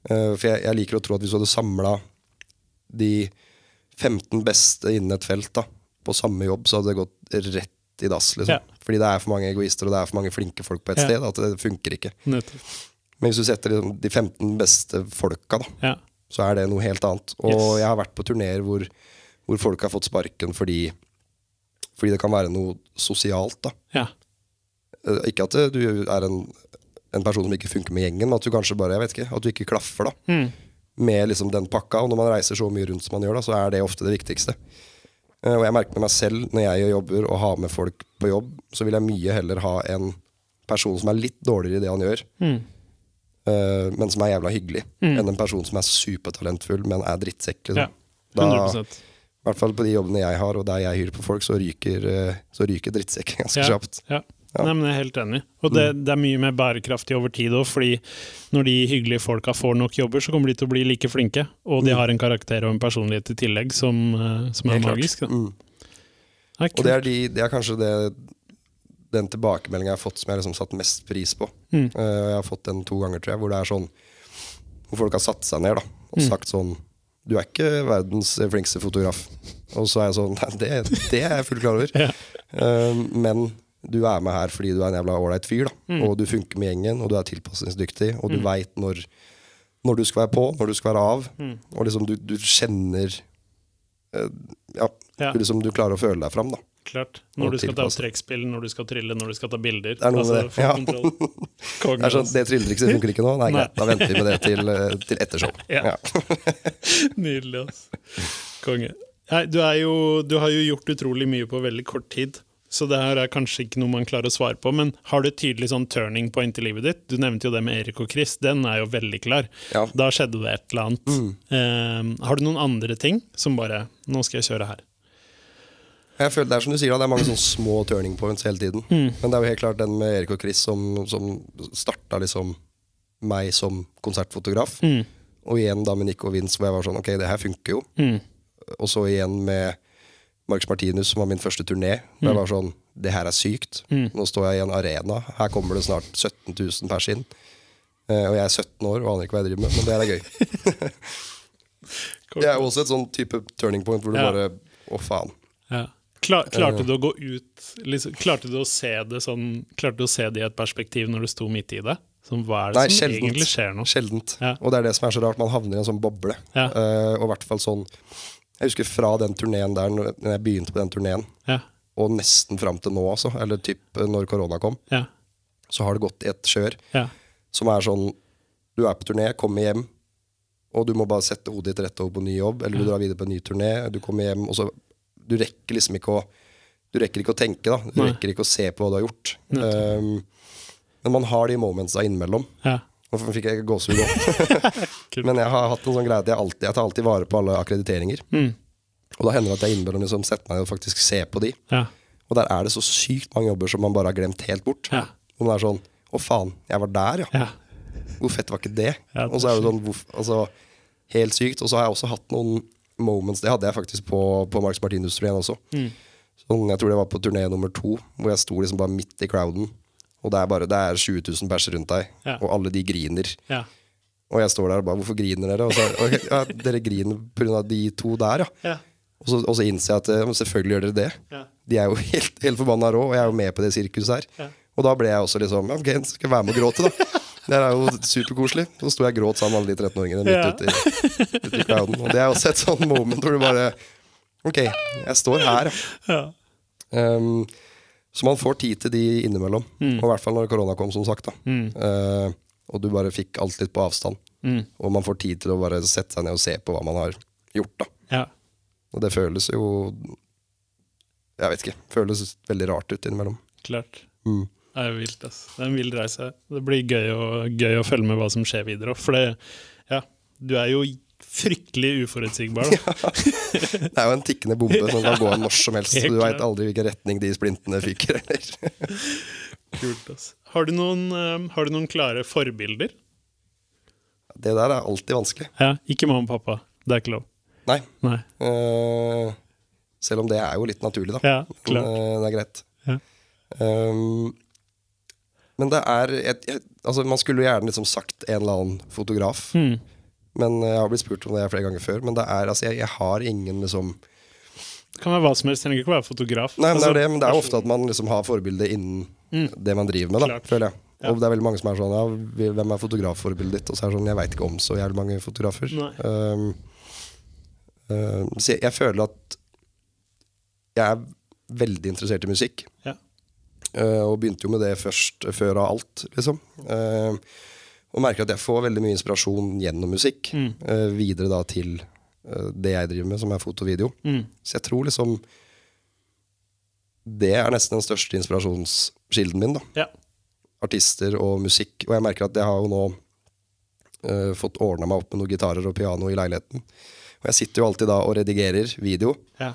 Eh, For jeg, jeg liker å tro at hvis du hadde samla de 15 beste innen et felt da, på samme jobb, så hadde det gått rett i dass. Liksom. Ja. Fordi det er for mange egoister og det er for mange flinke folk på et Ja. sted. At det funker ikke. Nettopp. Men hvis du setter liksom, de 15 beste folka, da, så er det noe helt annet. Og Yes. jeg har vært på turneer hvor, hvor folk har fått sparken fordi, fordi det kan være noe sosialt. da Ja. Eh, Ikke at eh, du er en, en person som ikke funker med gjengen, men at du kanskje bare, jeg vet ikke, at du ikke klaffer da Mm. med liksom den pakka. Og når man reiser så mye rundt som man gjør, da, så er det ofte det viktigste. Eh, Og jeg merker med meg selv når jeg gjør jobber og har med folk på jobb, så vil jeg mye heller ha en person som er litt dårligere i det han gjør, Mm. uh, men som er jævla hyggelig, enn en person som er supertalentfull, men er drittsekk. Liksom. ja. Da, I hvert fall på de jobbene jeg har, og der jeg hyrer på folk, så ryker, eh, så ryker drittsekken ganske Ja. kjapt. Ja. Ja. Nei, men jeg er helt enig. Og det, det er mye mer bærekraftig over tid òg, fordi når de hyggelige folka får nok jobber, så kommer de til å bli like flinke. Og de har en karakter og en personlighet i tillegg som, eh, som er Helt magisk. Mm. Det er Og det er, de, det er kanskje det, den tilbakemeldinga jeg har fått som jeg har liksom satt mest pris på. Mm. Eh, jeg har fått den to ganger, tror jeg, hvor det er sånn Hvor folk har satt seg ned da, og Mm. sagt sånn Du er ikke verdens flinkeste fotograf. Og så er jeg sånn <laughs> Nei, det, det er jeg fullt klar over. Ja. Eh, men du er med her fordi du er en jævla ålreit fyr. Mm. Og du funker med gjengen, og du er tilpasningsdyktig, og du veit når, når du skal være på, når du skal være av. Mm. Og liksom du, du kjenner uh, Ja, Ja. Du, liksom, du klarer å føle deg fram. da Klart. Når du skal ta trekkspill, når du skal trille, når du skal ta bilder. Det er noe med det, ja. <laughs> Det sånn, altså. det tryllerikset funker ikke nå? Nei, Nei. greit, da venter vi med det til, eh, til etter show. <laughs> Ja. <laughs> Nydelig, altså. Konge. Nei, du, jo, du har jo gjort utrolig mye på veldig kort tid. Så det her er kanskje ikke noe man klarer å svare på, men har du et tydelig sånn turning point i livet ditt? Du nevnte jo det med Erik og Chris, den er jo veldig klar. Ja. Mm. Da skjedde det et eller annet. Eh, har du noen andre ting som bare Nå skal jeg kjøre her. Jeg føler Det er som du sier, det er mange sånne små turning points hele tiden. Mm. Men det er jo helt klart den med Erik og Chris som, som starta liksom meg som konsertfotograf. Mm. Og igjen da med Nico og Vince, hvor jeg var sånn Ok, det her funker jo. Mm. Og så igjen med Marcus Martinus, som var min første turné. Mm. jeg var sånn Det her er sykt. Mm. Nå står jeg i en arena. Her kommer det snart 17 000 pers inn. Uh, og jeg er 17 år og aner ikke hva jeg driver med, men det her er gøy. <laughs> Det er også et sånn type turning point hvor du Ja. bare Å, faen. Ja. Klar, klarte du å gå ut liksom, Klarte du å se det sånn Klarte du å se det i et perspektiv når du sto midt i det? Som, hva er det Nei, som sjeldent. egentlig skjer nå? Sjeldent. Ja. Og det er det som er så rart. Man havner i en sånn boble. Ja. Eh, og i hvert fall sånn Jeg husker fra den turneen der, når jeg begynte på den turneen, Ja, og nesten fram til nå, altså, eller typ eh, når korona kom, ja, så har det gått et kjør ja. som er sånn Du er på turné, kommer hjem, og du må bare sette hodet ditt rett over på ny jobb, eller du drar videre på en ny turné, du kommer hjem, og så Du rekker liksom ikke å Du rekker ikke å tenke, da. Du Nei. rekker ikke å se på hva du har gjort. Um, men man har de momentsa innimellom. ja. Nå fikk jeg gåsehud òg. <laughs> <laughs> Men jeg har hatt en sånn greie at jeg, alltid, jeg tar alltid vare på alle akkrediteringer. Mm. Og da hender det at jeg innimellom liksom setter meg og faktisk ser på de. ja. Og der er det så sykt mange jobber som man bare har glemt helt bort. Ja. Og man er sånn Å, faen, jeg var der, ja. ja. Hvor fett var ikke det? Det og så er det sånn altså, Helt sykt. Og så har jeg også hatt noen moments Det hadde jeg faktisk på, på Marks Martinus-turneen også. Mm. Sånn, jeg tror det var på turné nummer to, hvor jeg sto liksom bare midt i crowden. Og det er bare det er 20 000 pers rundt deg, Ja. og alle de griner. ja. Og jeg står der og bare Hvorfor griner dere? Og så, ok, ja, dere griner pga. de to der, ja. Og så, og så innser jeg at selvfølgelig gjør dere det. De er jo helt, helt forbanna rå, og jeg er jo med på det sirkuset her. Ja. Og da ble jeg også liksom ja, Ok, skal jeg være med og gråte, da? <laughs> Det er jo superkoselig. Så sto jeg og gråt sammen med alle de 13-åringene midt Ja. ute i, i crowden. Og det er også et sånn moment hvor du bare Ok, jeg står her, ja. Um, så man får tid til de innimellom. Og i hvert fall når korona kom, som sagt. da. Eh, og du bare fikk alt litt på avstand. Og man får tid til å bare sette seg ned og se på hva man har gjort. Ja. Og det føles jo Jeg vet ikke. Føles veldig rart ut innimellom. Klart. Mm. Det er jo vilt, ass. Det er en vill reise. Det blir gøy å, gøy å følge med hva som skjer videre. For det, ja, du er jo fryktelig uforutsigbar. Det er jo en tikkende bombe som kan gå når som helst. Så Du veit aldri hvilken retning de splintene fyker. Kult, ass. Har, du noen, eh, har du noen klare forbilder? Det der er alltid vanskelig. Ja, Ikke mamma og pappa. Det er ikke lov. Nei. Nei. Uh, selv om det er jo litt naturlig, da. Ja, Men, klart. eh, det er greit. Ja. Um, men det er et, et, altså Man skulle jo gjerne liksom sagt en eller annen fotograf. Mm. Men Jeg har blitt spurt om det flere ganger før. Men det er, altså, jeg, jeg har ingen liksom Det kan være hva som helst. Trenger ikke være fotograf. Nei, men det Altså, er det, men det er ofte at man liksom har forbilde innen det man driver med. da, føler jeg. Ja. Og det er veldig mange som er sånn ja, Hvem er fotografforbildet ditt? Og så er det sånn Jeg veit ikke om så jævlig mange fotografer. Um, um, så jeg, jeg føler at jeg er veldig interessert i musikk. Ja. Uh, og begynte jo med det først, før av alt, liksom. Uh, og merker at jeg får veldig mye inspirasjon gjennom musikk. Mm. uh, videre da til uh, det jeg driver med, som er foto og video. Mm. Så jeg tror liksom Det er nesten den største inspirasjonskilden min. da Ja. Artister og musikk. Og jeg merker at jeg har jo nå uh, fått ordna meg opp med noen gitarer og piano i leiligheten. Og jeg sitter jo alltid da og redigerer video, Ja.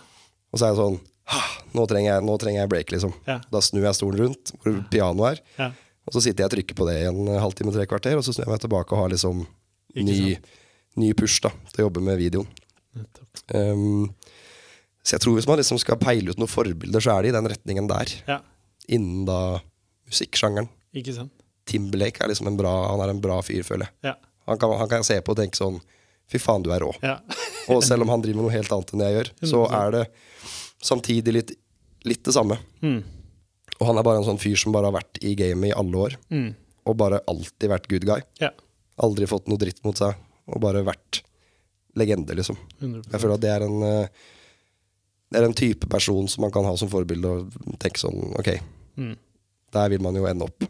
og så er jeg sånn «Ah, nå trenger jeg, nå trenger jeg break, liksom. Ja. Da snur jeg stolen rundt hvor pianoet er. Og så sitter jeg og trykker på det i en halvtime, tre kvarter, og så snur jeg meg tilbake og har liksom ny, ny push da til å jobbe med videoen. Um, så jeg tror hvis man liksom skal peile ut noen forbilder, så er det i den retningen der. Ja. Innen da musikksjangeren. Ikke sant? Timberlake er liksom en bra, han er en bra fyr, føler jeg. Ja. Han kan, han kan se på og tenke sånn Fy faen, du er rå. Ja. <laughs> Og selv om han driver med noe helt annet enn jeg gjør, så er det samtidig litt, litt det samme. Mm. Og han er bare en sånn fyr som bare har vært i gamet i alle år. Mm. Og bare alltid vært good guy. ja. Aldri fått noe dritt mot seg. Og bare vært legende, liksom. 100%. Jeg føler at det er en eh, Det er en type person som man kan ha som forbilde og tenke sånn Ok, Mm. der vil man jo ende opp.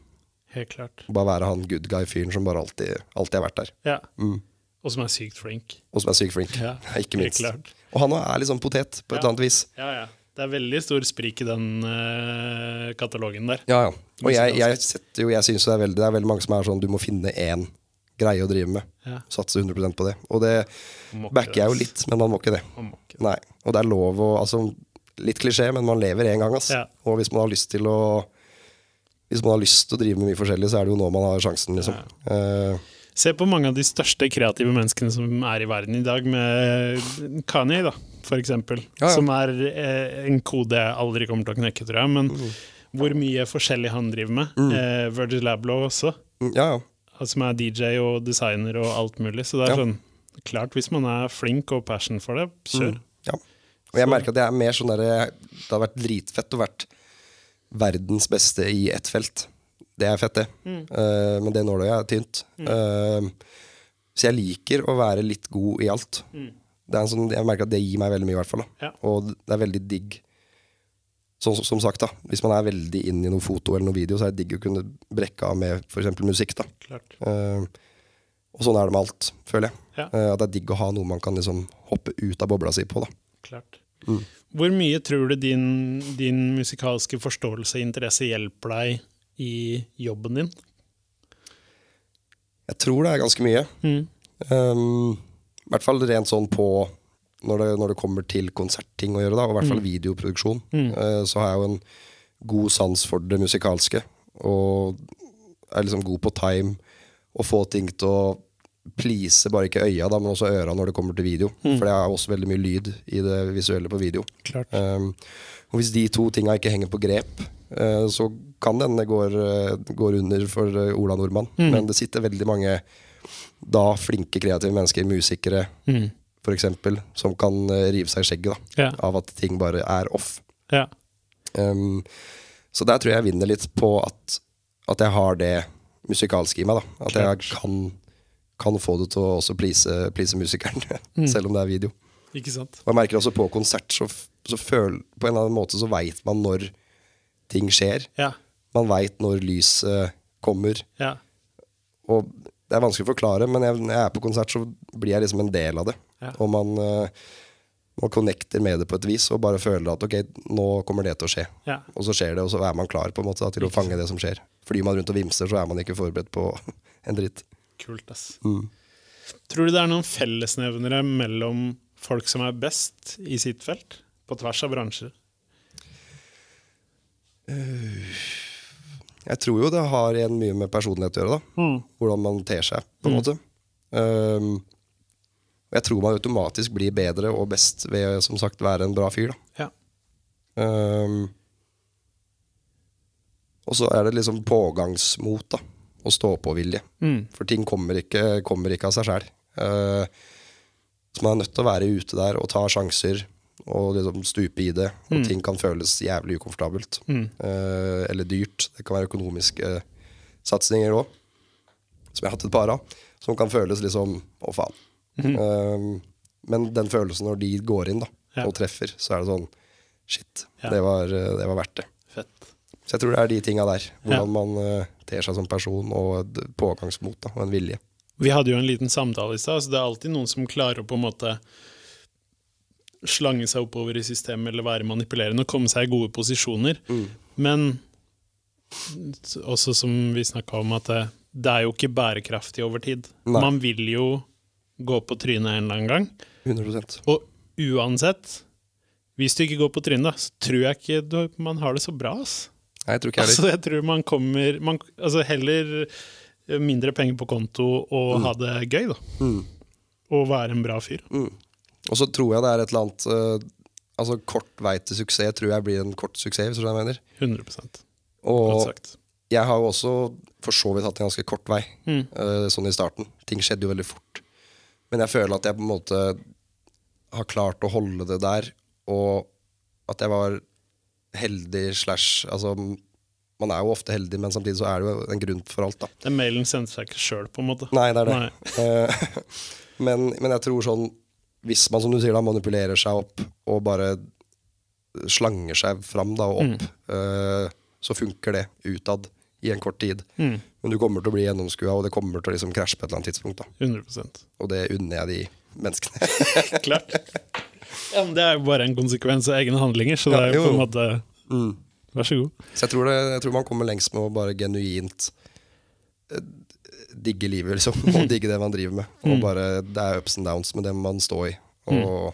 Helt klart. Bare være han good guy-fyren som bare alltid, alltid har vært der. Ja. Mm. Og som er sykt flink. Og som er sykt flink. Ja, <laughs> Ikke minst. Og han er litt sånn potet, på et Ja. eller annet vis. Ja, ja. Det er veldig stor sprik i den uh, katalogen der. Ja, ja. Og jeg, jeg setter jo Jeg synes det er veldig Det er veldig mange som er sånn Du må finne én greie å drive med. Ja. Satse 100 på det. Og det backer jeg jo litt, men man må ikke det. Må ikke. Nei. Og det er lov å altså, Litt klisjé, men man lever én gang. Altså. Ja. Og hvis man har lyst til å Hvis man har lyst til å drive med mye forskjellig, så er det jo nå man har sjansen, liksom. Eh, Se på mange av de største kreative menneskene som er i verden i dag, med Kanye, da, for eksempel. Ja, ja. Som er eh, en kode jeg aldri kommer til å knekke, tror jeg. Men Mm. hvor mye forskjellig han driver med. Eh, Virgil Abloh også, ja, ja. som er DJ og designer og alt mulig. Så det er sånn Klart, hvis man er flink og passion for det, kjør. Ja. Og jeg merker at jeg er mer sånn der, Det har vært dritfett å vært verdens beste i ett felt. Det er fett, det. Eh, men det nåløyet er tynt. Eh, så jeg liker å være litt god i alt. Det er en sånn, jeg merker at det gir meg veldig mye, i hvert fall. Ja. Og det er veldig digg. Så, som, som sagt, da. Hvis man er veldig inn i noe foto eller noe video, så er det digg å kunne brekke av med f.eks. musikk. da. Klart. Eh, og sånn er det med alt, føler jeg. Ja. At det er digg å ha noe man kan liksom hoppe ut av bobla si på. da. Klart. Mm. Hvor mye tror du din, din musikalske forståelse og interesse hjelper deg i jobben din? Jeg tror det er ganske mye. Mm. Um, I hvert fall rent sånn på når det, når det kommer til konsertting å gjøre, da, og i hvert fall videoproduksjon, eh, så har jeg jo en god sans for det musikalske. Og er liksom god på time og få ting til å please bare ikke øya, da, men også øra når det kommer til video. For det er også veldig mye lyd i det visuelle på video. Klart. Um, og hvis de to tinga ikke henger på grep, uh, så kan det hende det går, eh, går under for eh, Ola Nordmann. Men det sitter veldig mange da flinke, kreative mennesker, musikere Mm. eksempel, som kan eh, rive seg i skjegget da, Ja. av at ting bare er off. Ja. Um, så der tror jeg jeg vinner litt på at, at jeg har det musikalske i meg. da At jeg kan, kan få det til å også please, please musikeren, <laughs> selv om det er video. Ikke sant? Og jeg merker også på konsert, så, så føl, på en eller annen måte så veit man når ting skjer. Ja. Man veit når lyset kommer. Ja. Og det er vanskelig å forklare, men jeg, når jeg er på konsert, så blir jeg liksom en del av det. Ja. Og man, eh, man connecter med det på et vis, og bare føler at ok, nå kommer det til å skje. Ja. Og så skjer det, og så er man klar på en måte da, til å fange det som skjer. Flyr man rundt og vimser, så er man ikke forberedt på <laughs> en dritt. Kult, ass. Mm. Tror du det er noen fellesnevnere mellom folk som er best i sitt felt, på tvers av bransjer? Jeg tror jo det har en mye med personlighet å gjøre, da. Hvordan man ter seg, på en måte. Um, jeg tror man automatisk blir bedre og best ved som sagt være en bra fyr. da. Ja. Um, og så er det liksom pågangsmot da, og stå-på-vilje. Mm. For ting kommer ikke, kommer ikke av seg sjæl. så man er nødt til å være ute der og ta sjanser og liksom stupe i det. Og ting kan føles jævlig ukomfortabelt. Eh, eller dyrt. Det kan være økonomiske satsinger òg, som jeg har hatt et par av, som kan føles liksom Å, faen. Eh, men den følelsen når de går inn da, Ja. og treffer, så er det sånn Shit, Ja. det, var, eh, det var verdt det. Fett. Så jeg tror det er de tinga der. Hvordan Ja. man eh, ter seg som person, og pågangsmot da, og en vilje. Vi hadde jo en liten samtale i stad, så det er alltid noen som klarer å på en måte slange seg oppover i systemet eller være manipulerende og komme seg i gode posisjoner. Men også som vi snakka om, at det, det er jo ikke bærekraftig over tid. Nei. Man vil jo gå på trynet en eller annen gang. 100% Og uansett, hvis du ikke går på trynet, da, så tror jeg ikke du, man har det så bra. ass. Nei, jeg tror ikke jeg Altså, jeg tror man kommer man, altså Heller eh, mindre penger på konto og ha det gøy, da. Mm. Og være en bra fyr. Og så tror jeg det er et eller annet uh, Altså Kort vei til suksess tror jeg blir en kort suksess, hvis du mener. 100% Og jeg har jo også for så vidt hatt en ganske kort vei, Mm. uh, sånn i starten. Ting skjedde jo veldig fort. Men jeg føler at jeg på en måte har klart å holde det der, og at jeg var heldig slash Altså, man er jo ofte heldig, men samtidig så er det jo en grunn for alt, da. Den mailen sendte seg ikke sjøl, på en måte. Nei, det er det. Nei. <laughs> Eh, <laughs> men, men jeg tror sånn Hvis man som du sier da manipulerer seg opp og bare slanger seg fram da og opp, eh, så funker det utad i en kort tid. Mm. Men du kommer til å bli gjennomskua, og det kommer til å liksom krasje på et eller annet tidspunkt. da 100% Og det unner jeg de menneskene. <laughs> Klart. Ja, men det er jo bare en konsekvens av egne handlinger, så det er jo jo, på en måte mm. Vær så god. Så jeg tror, det, jeg tror man kommer lengst med å bare genuint eh, digge livet, liksom. <laughs> Og digge det man driver med. Og bare, Det er ups and downs med det man står i. Og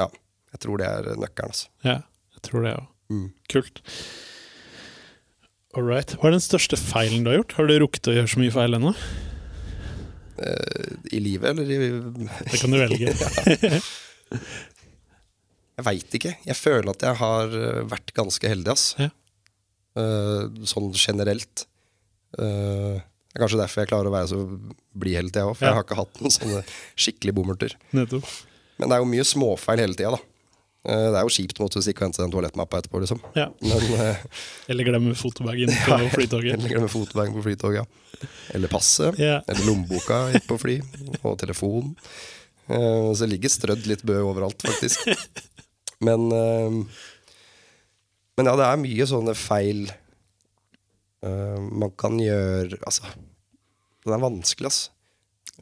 ja, jeg tror det er nøkkelen. Altså. Ja, jeg tror det òg. Mm. Kult. All right. Hva er den største feilen du har gjort? Har du rukket å gjøre så mye feil ennå? Uh, I livet, eller i <laughs> Det kan du velge. Jeg veit ikke. Jeg føler at jeg har eh, vært ganske heldig, ass. Ja. Uh, sånn generelt. Eh, det er kanskje derfor jeg klarer å være så blid hele tida òg, for Ja. jeg har ikke hatt noen sånne skikkelig bommerter. Nettopp. Men det er jo mye småfeil hele tida, da. Eh, det er jo kjipt å hvis ikke hente den toalettmappa etterpå, liksom. Ja. Men uh, <laughs> Eller glemme fotobagen på <laughs> flytoget. Eller glemme fotobagen på flytoget, ja. Eller passet. Ja. Eller lommeboka på fly. Og telefon. Uh, så det ligger strødd litt bø overalt, faktisk. <laughs> Men uh, Men ja, det er mye sånne feil eh, man kan gjøre Altså, den er vanskelig, altså.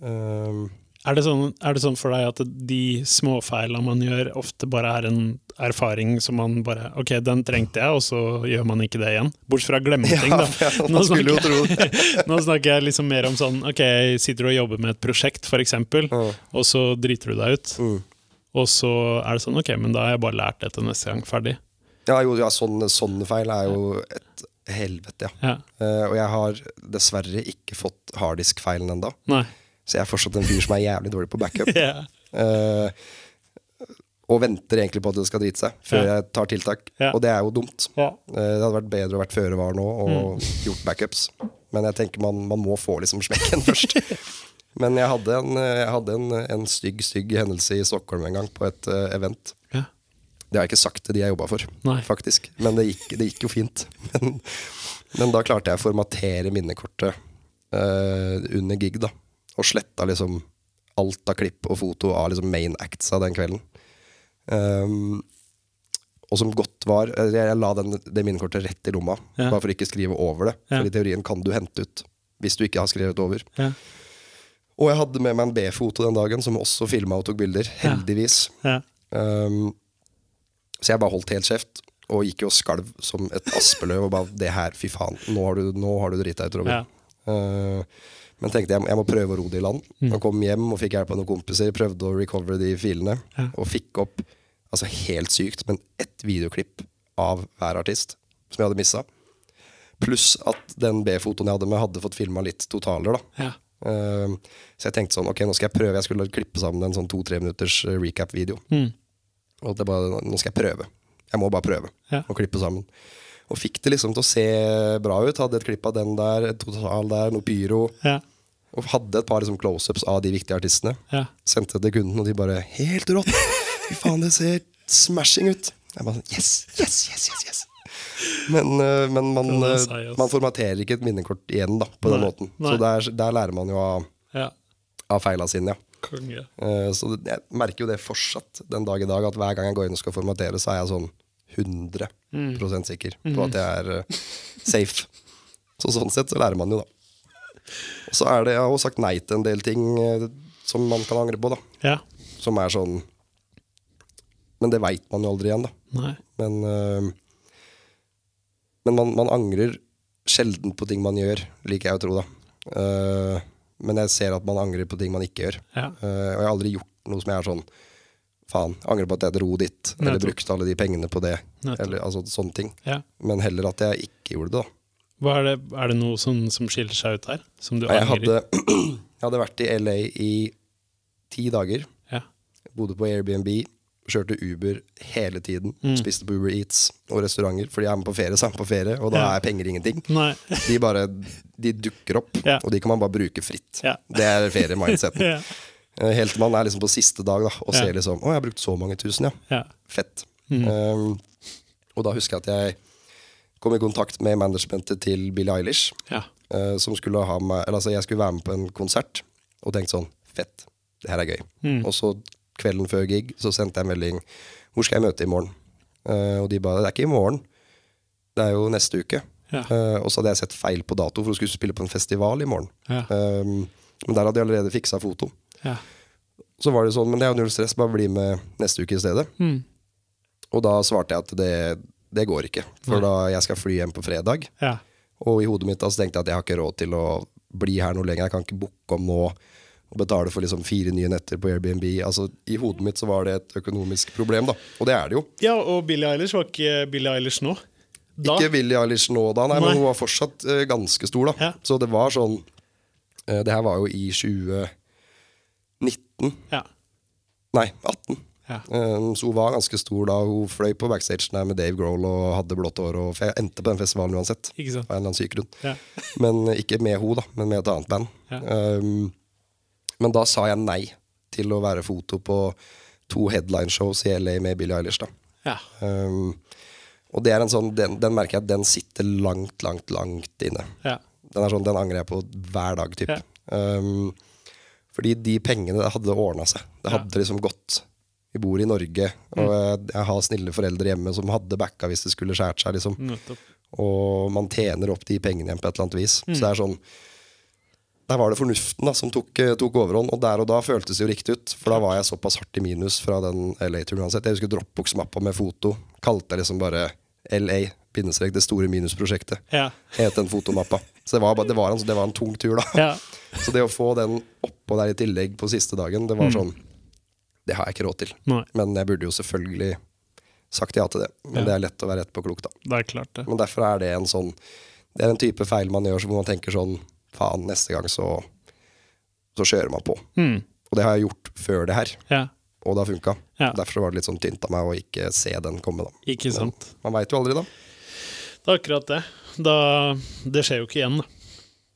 Eh, Er det, sånn, er det sånn for deg at de småfeilene man gjør, ofte bare er en erfaring som man bare Ok, den trengte jeg, og så gjør man ikke det igjen? Bortsett fra å glemme ting, <laughs> da. ja, man skulle jo tro. <laughs> Nå snakker jeg liksom mer om sånn Ok, jeg sitter og jobber med et prosjekt, for eksempel, og så driter du deg ut. Mm. Og så er det sånn Ok, men da har jeg bare lært dette neste gang. Ferdig. Ja, jo, ja sånne, sånne feil er jo et helvete, ja. Ja. Uh, og jeg har dessverre ikke fått harddisk-feilen ennå. Så jeg er fortsatt en fyr som er jævlig dårlig på backup. <laughs> yeah. uh, og venter egentlig på at det skal drite seg før Ja. jeg tar tiltak. Og det er jo dumt. Eh, det hadde vært bedre å vært føre var nå og Mm. gjort backups. Men jeg tenker man, man må få liksom smekken <laughs> først. Men jeg hadde, en, jeg hadde en, en stygg stygg hendelse i Stockholm en gang, på et uh, event. Ja. Det har jeg ikke sagt til de jeg jobba for, Nei. faktisk. Men det gikk, det gikk jo fint. <laughs> Men, men da klarte jeg å formatere minnekortet uh, under gig, da. Og sletta liksom alt av klipp og foto av liksom main acts av den kvelden. Um, og som godt var eh, Jeg, la den, det minnekortet rett i lomma, Ja. bare for ikke å skrive over det. Ja. For i teorien kan du hente ut hvis du ikke har skrevet over. Ja. Og jeg hadde med meg en B-foto den dagen, som også filma og tok bilder. Heldigvis. Ja. Um, så jeg bare holdt helt kjeft, og gikk jo og skalv som et aspeløv. Og bare 'Det her, fy faen, nå har du, nå har du drita ut, Robin'. Ja. Uh, men tenkte jeg, jeg må prøve å ro det i land. Mm. Og kom hjem og fikk hjelp av noen kompiser. Prøvde å recover de filene. Ja. Og fikk opp, altså helt sykt, men ett videoklipp av hver artist som jeg hadde missa. Pluss at den B-fotoen jeg hadde med, hadde fått filma litt totaler. da Ja. Uh, så jeg tenkte sånn, ok, nå skal jeg prøve. Jeg skulle klippe sammen en sånn to-tre minutters uh, recap-video. Mm. Og det bare, nå skal jeg prøve. Jeg må bare prøve Ja. å klippe sammen. Og fikk det liksom til å se bra ut. Hadde et klipp av den der, et total der, noe pyro. Ja. Og hadde et par liksom, close-ups av de viktige artistene. Ja. Sendte det til kunden, og de bare 'Helt rått! Fy faen, det ser smashing ut!' Jeg bare Yes, yes, yes, yes, yes. Men, uh, men man, ass. man formaterer ikke et minnekort igjen da, på den måten. nei. Så der, der lærer man jo av, ja. av feila sine, ja. Konge. Eh, Så det, jeg merker jo det fortsatt den dag i dag, at hver gang jeg går inn og skal formatere, så er jeg sånn 100 Mm. sikker på at jeg er eh, safe. Så sånn sett så lærer man jo, da. Og så er det, Jeg har også sagt nei til en del ting eh, som man kan angre på, da. Ja. Som er sånn Men det veit man jo aldri igjen, da. Nei. Men, men man, man angrer sjelden på ting man gjør, liker jeg å tro, da. Eh, men jeg ser at man angrer på ting man ikke gjør. Ja. Uh, og jeg har aldri gjort noe som jeg er sånn Faen, angrer på at jeg dro dit, eller Nettopp. brukte alle de pengene på det. Eller altså sånne ting. Ja. Men heller at jeg ikke gjorde det, da. Er, det, er det noe som, som skiller seg ut her? Som du Jeg angrer? hadde, <clears throat> jeg hadde vært i LA i ti dager. Ja. Bodde på Airbnb. Kjørte Uber hele tiden. Mm. Spiste på Uber Eats og restauranter. Fordi jeg er med på ferie, så er jeg med på ferie, og da Ja. er penger ingenting. De bare, de dukker opp, Ja. og de kan man bare bruke fritt. Ja. Det er feriemindsetten. <laughs> Ja. Eh, Helt til man er liksom på siste dag da, og ser liksom Å, jeg har brukt så mange tusen, ja. Fett. Mm. Um, og da husker jeg at jeg kom i kontakt med managementet til Billie Eilish. Ja. eh, som skulle ha meg Eller altså, jeg skulle være med på en konsert og tenkte sånn Fett. Det her er gøy. Mm. Og så kvelden før gig så sendte jeg en melding Hvor skal jeg møte i morgen? Uh, og de ba Det er ikke i morgen. Det er jo neste uke. Ja. Uh, og så hadde jeg sett feil på dato, for hun skulle spille på en festival i morgen. Ja. Um, men der hadde de allerede fiksa foto. Ja. Så var det sånn, men det er jo null stress, bare bli med neste uke i stedet. Mm. Og da svarte jeg at det, det går ikke, for da jeg skal fly hjem på fredag. Ja. Og i hodet mitt da, så tenkte jeg at jeg har ikke råd til å bli her noe lenger. Jeg kan ikke booke om nå og betale for liksom fire nye netter på Airbnb. Altså, I hodet mitt så var det et økonomisk problem, da. Og det er det jo. ja, og Billie Eilish var ikke Billie Eilish nå? Da? Ikke Billie Eilish nå da, nei, Nei. men hun var fortsatt uh, ganske stor, da. Ja. Så det var sånn uh, Det her var jo i 2019. Ja. Nei, 18. Ja. Um, så hun var ganske stor da. Hun fløy på backstagen med Dave Grohl og hadde blått hår. Og, for jeg endte på den festivalen uansett. Ikke sant? Av en eller annen syk grunn. Ja. Men ikke med henne, da, men med et annet band. Ja. Um, men da sa jeg nei til å være foto på to headline-shows i LA med Billie Eilish. da. Ja. Um, og det er en sånn, den, den merker jeg at den sitter langt, langt, langt inne. Ja. Den, er sånn, den angrer jeg på hver dag, typ. Ja. Um, fordi de pengene hadde ordna seg. Det hadde liksom gått. Vi bor i Norge, og jeg, jeg har snille foreldre hjemme som hadde backa hvis det skulle skjært seg. liksom. Og man tjener opp de pengene igjen på et eller annet vis. Så det er sånn Der var det fornuften da, som tok, eh, tok overhånd, og der og da føltes det jo riktig ut. For da var jeg såpass hardt i minus fra den LA-turen uansett. Jeg husker Dropbox-mappa med foto. Kalte jeg liksom bare LA, bindestrek, det store minusprosjektet. Ja. Het den fotomappa. Så det var, det, var en, det var en tung tur, da. Ja. Så det å få den oppå der i tillegg på siste dagen, det var sånn Det har jeg ikke råd til. Nei, Men jeg burde jo selvfølgelig sagt ja til det. Men Ja. det er lett å være rett på klok, da. det er klart det. Men derfor er det en sånn Det er en type feil man gjør hvor man tenker sånn Faen, neste gang så Så kjører man på. Mm. Og det har jeg gjort før det her, Ja. og det har funka. Ja. Derfor var det litt sånn tynt av meg å ikke se den komme, da. Ikke sant. Men Man veit jo aldri, da. Det er akkurat det. Da, det skjer jo ikke igjen, da.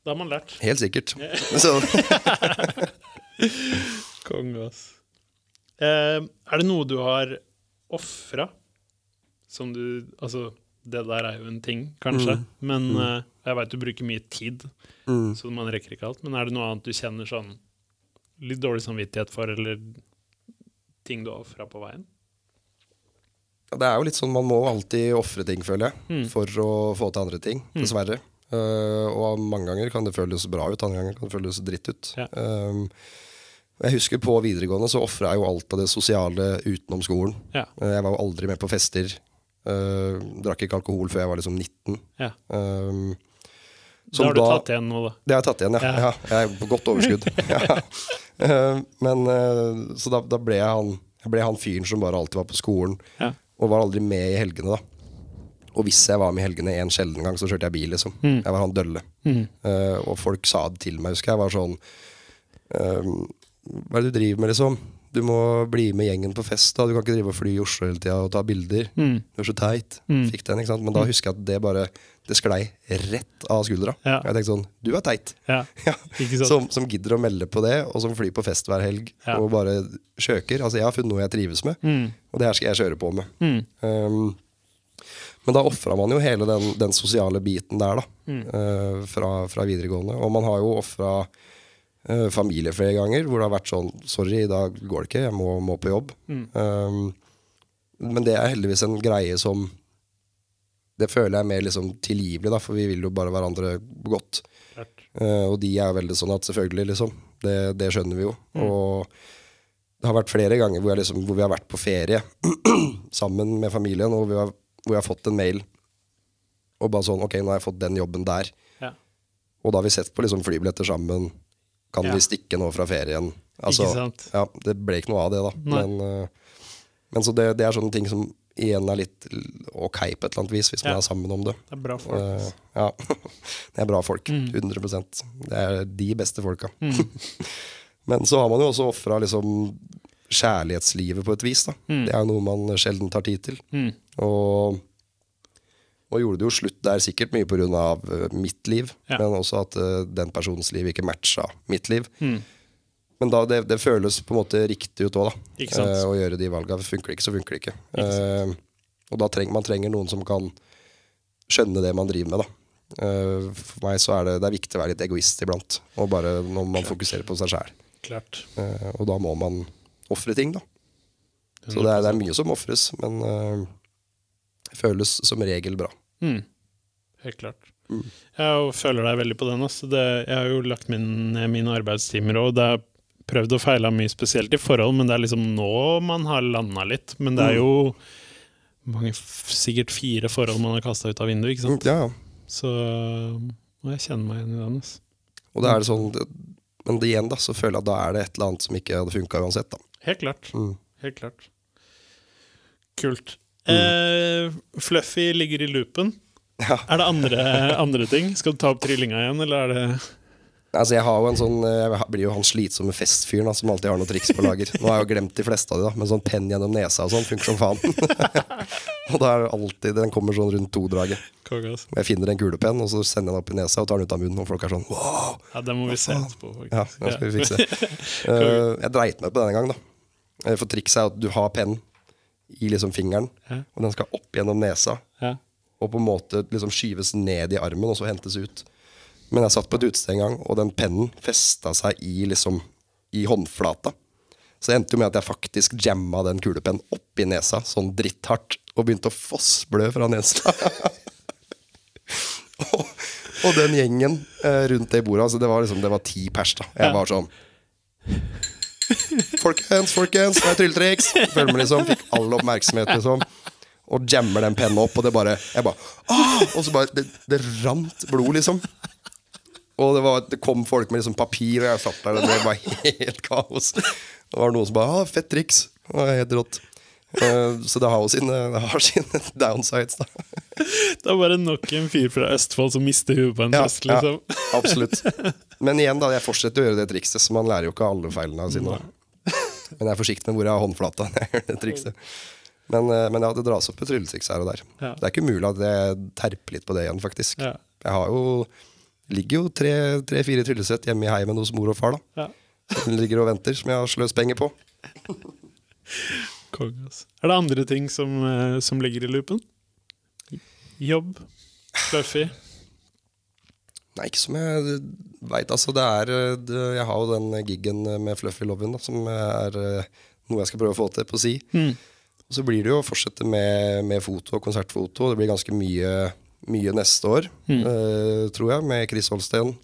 Da har man lært. Helt sikkert. <laughs> <laughs> Konge, ass. Eh, er det noe du har ofra? Som du Altså, det der er jo en ting, kanskje. Men eh, jeg veit du bruker mye tid, mm. så man rekker ikke alt. Men er det noe annet du kjenner sånn litt dårlig samvittighet for, eller ting du ofra på veien? Ja, Det er jo litt sånn, Man må alltid ofre ting, føler jeg, Mm. for å få til andre ting. Dessverre. Uh, og mange ganger kan det føles bra ut, andre ganger kan det føles dritt ut. Ja. Um, jeg husker På videregående så ofra jeg jo alt av det sosiale utenom skolen. Ja. Eh, jeg var jo aldri med på fester. Eh, drakk ikke alkohol før jeg var liksom 19. ja. Um, Da har du da- tatt igjen nå, da. Det har jeg tatt igjen, ja. Ja. ja. jeg er på godt overskudd. <laughs> ja. Eh, Men uh, Så da, da ble jeg han Jeg ble han fyren som bare alltid var på skolen, Ja. og var aldri med i helgene, da. Og hvis jeg var med i helgene en sjelden gang, så kjørte jeg bil, liksom. Jeg var han dølle. Mm. Uh, og folk sa det til meg, husker jeg. var sånn uh, Hva er det du driver med, liksom? Du må bli med gjengen på fest. da Du kan ikke drive og fly i Oslo hele tida og ta bilder. Mm. Du er så teit. Mm. Fikk den, ikke sant? Men da husker jeg at det bare Det sklei rett av skuldra. Ja. Jeg tenkte sånn Du er teit. Ja. <laughs> Ja. Som, som gidder å melde på det, og som flyr på fest hver helg og bare kjøker. Altså, jeg har funnet noe jeg trives med, Mm. og det her skal jeg kjøre på med. Mm. Um, men da ofra man jo hele den, den sosiale biten der, da. Mm. eh, fra, fra videregående. Og man har jo ofra uh, familie flere ganger, hvor det har vært sånn Sorry, i dag går det ikke, jeg må, må på jobb. Mm. Um, men det er heldigvis en greie som Det føler jeg er mer liksom tilgivelig, da, for vi vil jo bare hverandre godt. Eh, og de er veldig sånn at selvfølgelig, liksom. Det, det skjønner vi jo. Og det har vært flere ganger hvor, liksom, hvor vi har vært på ferie <clears throat> sammen med familien, og vi har, hvor jeg har fått en mail og bare sånn Ok, nå har jeg fått den jobben der. Ja. Og da har vi sett på liksom flybilletter sammen. Kan Ja. vi stikke nå fra ferien? Altså, Ikke sant? Ja, det ble ikke noe av det, da. Men, eh, men så det, det er sånne ting som igjen er litt ok på et eller annet vis, hvis man er sammen om det. Det er bra folk. Uh, ja. <laughs> Det er bra folk. Mm. 100% Det er de beste folka. <laughs> Men så har man jo også ofra liksom kjærlighetslivet på et vis. da Det er jo noe man sjelden tar tid til. Mm. Og, og gjorde det jo slutt der sikkert mye pga. Uh, mitt liv, Ja. men også at eh, den personens liv ikke matcha mitt liv. Mm. Men da, det, det føles på en måte riktig ut òg, da. Eh, å gjøre de valga. Funker det ikke, så funker det ikke. Ikke Eh, og da trenger man trenger noen som kan skjønne det man driver med, da. Eh, for meg så er det, det er viktig å være litt egoist iblant. Og bare når man fokuserer på seg sjæl. Klart. og da må man ofre ting, da. Så det er, det er mye som ofres, men eh, føles som regel bra. Mm. Helt klart. Mm. Jeg føler deg veldig på den. Altså. Det, jeg har jo lagt min, mine arbeidstimer, og det er prøvd og feila mye, spesielt i forhold, men det er liksom nå man har landa litt. Men det er Mm. jo mange, sikkert fire forhold man har kasta ut av vinduet, ikke sant. Ja, ja. Så jeg kjenne meg igjen i den. Altså. Og det er sånn det, Men det igjen, da, så føler jeg at da er det et eller annet som ikke hadde funka uansett. da. Helt klart. Mm. Helt klart. Kult. Eh, Fluffy ligger i loopen. Ja. Er det andre, andre ting? Skal du ta opp trillinga igjen, eller er det Altså jeg har jo en sånn eh, Jeg blir jo han slitsomme festfyren som alltid har noen triks på lager. Nå har jeg jo glemt de fleste av de, da men sånn penn gjennom nesa og sånn funker som faen. <laughs> og da er det alltid Den kommer sånn rundt to-draget. Jeg finner en kulepenn, og så sender jeg den opp i nesa og tar den ut av munnen, og folk er sånn wow! Ja, det må vi se etterpå, Ja, det skal vi fikse. uh, <laughs> jeg dreit meg på denne gang, da. For trikset er at du har penn i liksom fingeren, Ja. og den skal opp gjennom nesa. Ja. og på en måte liksom skyves ned i armen og så hentes ut. Men jeg satt på et utested en gang, og den pennen festa seg i liksom i håndflata. Så det endte jo med at jeg faktisk jamma den kulepennen opp i nesa, sånn dritthardt, og begynte å fossblø fra nesa. <laughs> og, og den gjengen eh, rundt det bordet, altså det var liksom Det var ti pers, da. Jeg var sånn Folkens, folkens, det er trylletriks! Føler meg liksom, Fikk all oppmerksomhet, liksom. Og jammer den pennen opp, og det bare Jeg bare Åh! Og så bare Det, det rant blod, liksom. Og det, var, det kom folk med liksom papir, og jeg satt der, og det var helt kaos. Det var noen som bare ah, 'Fett triks'. Det var helt rått. Eh, så det har jo sine, sine downsides, da. <laughs> Det er bare nok en fyr fra Østfold som mister huet på en Ja, liksom. ja, <laughs> absolutt. Men igjen, da, jeg fortsetter å gjøre det trikset, så man lærer jo ikke alle feilene sine. Men jeg er forsiktig med hvor jeg har håndflata når jeg gjør det trikset. Men, eh, men ja, det dras opp et trylletriks her og der. Ja. Det er ikke umulig at jeg terper litt på det igjen, faktisk. Jeg har jo ligger jo tre-fire tre, tryllesett hjemme i heimen hos mor og far. da Ja. Som ligger og venter, som jeg har sløst penger på. <laughs> Kong, altså. Er det andre ting som, eh, som ligger i loopen? Jobb? Fluffy? Nei, ikke som jeg veit. Altså, det er eh, det, Jeg har jo den giggen med Fluffy Lovin da, som er eh, noe jeg skal prøve å få til på si. Og så blir det jo å fortsette med, med foto og konsertfoto. Det blir ganske mye, mye neste år, eh, tror jeg, med Chris Holsten.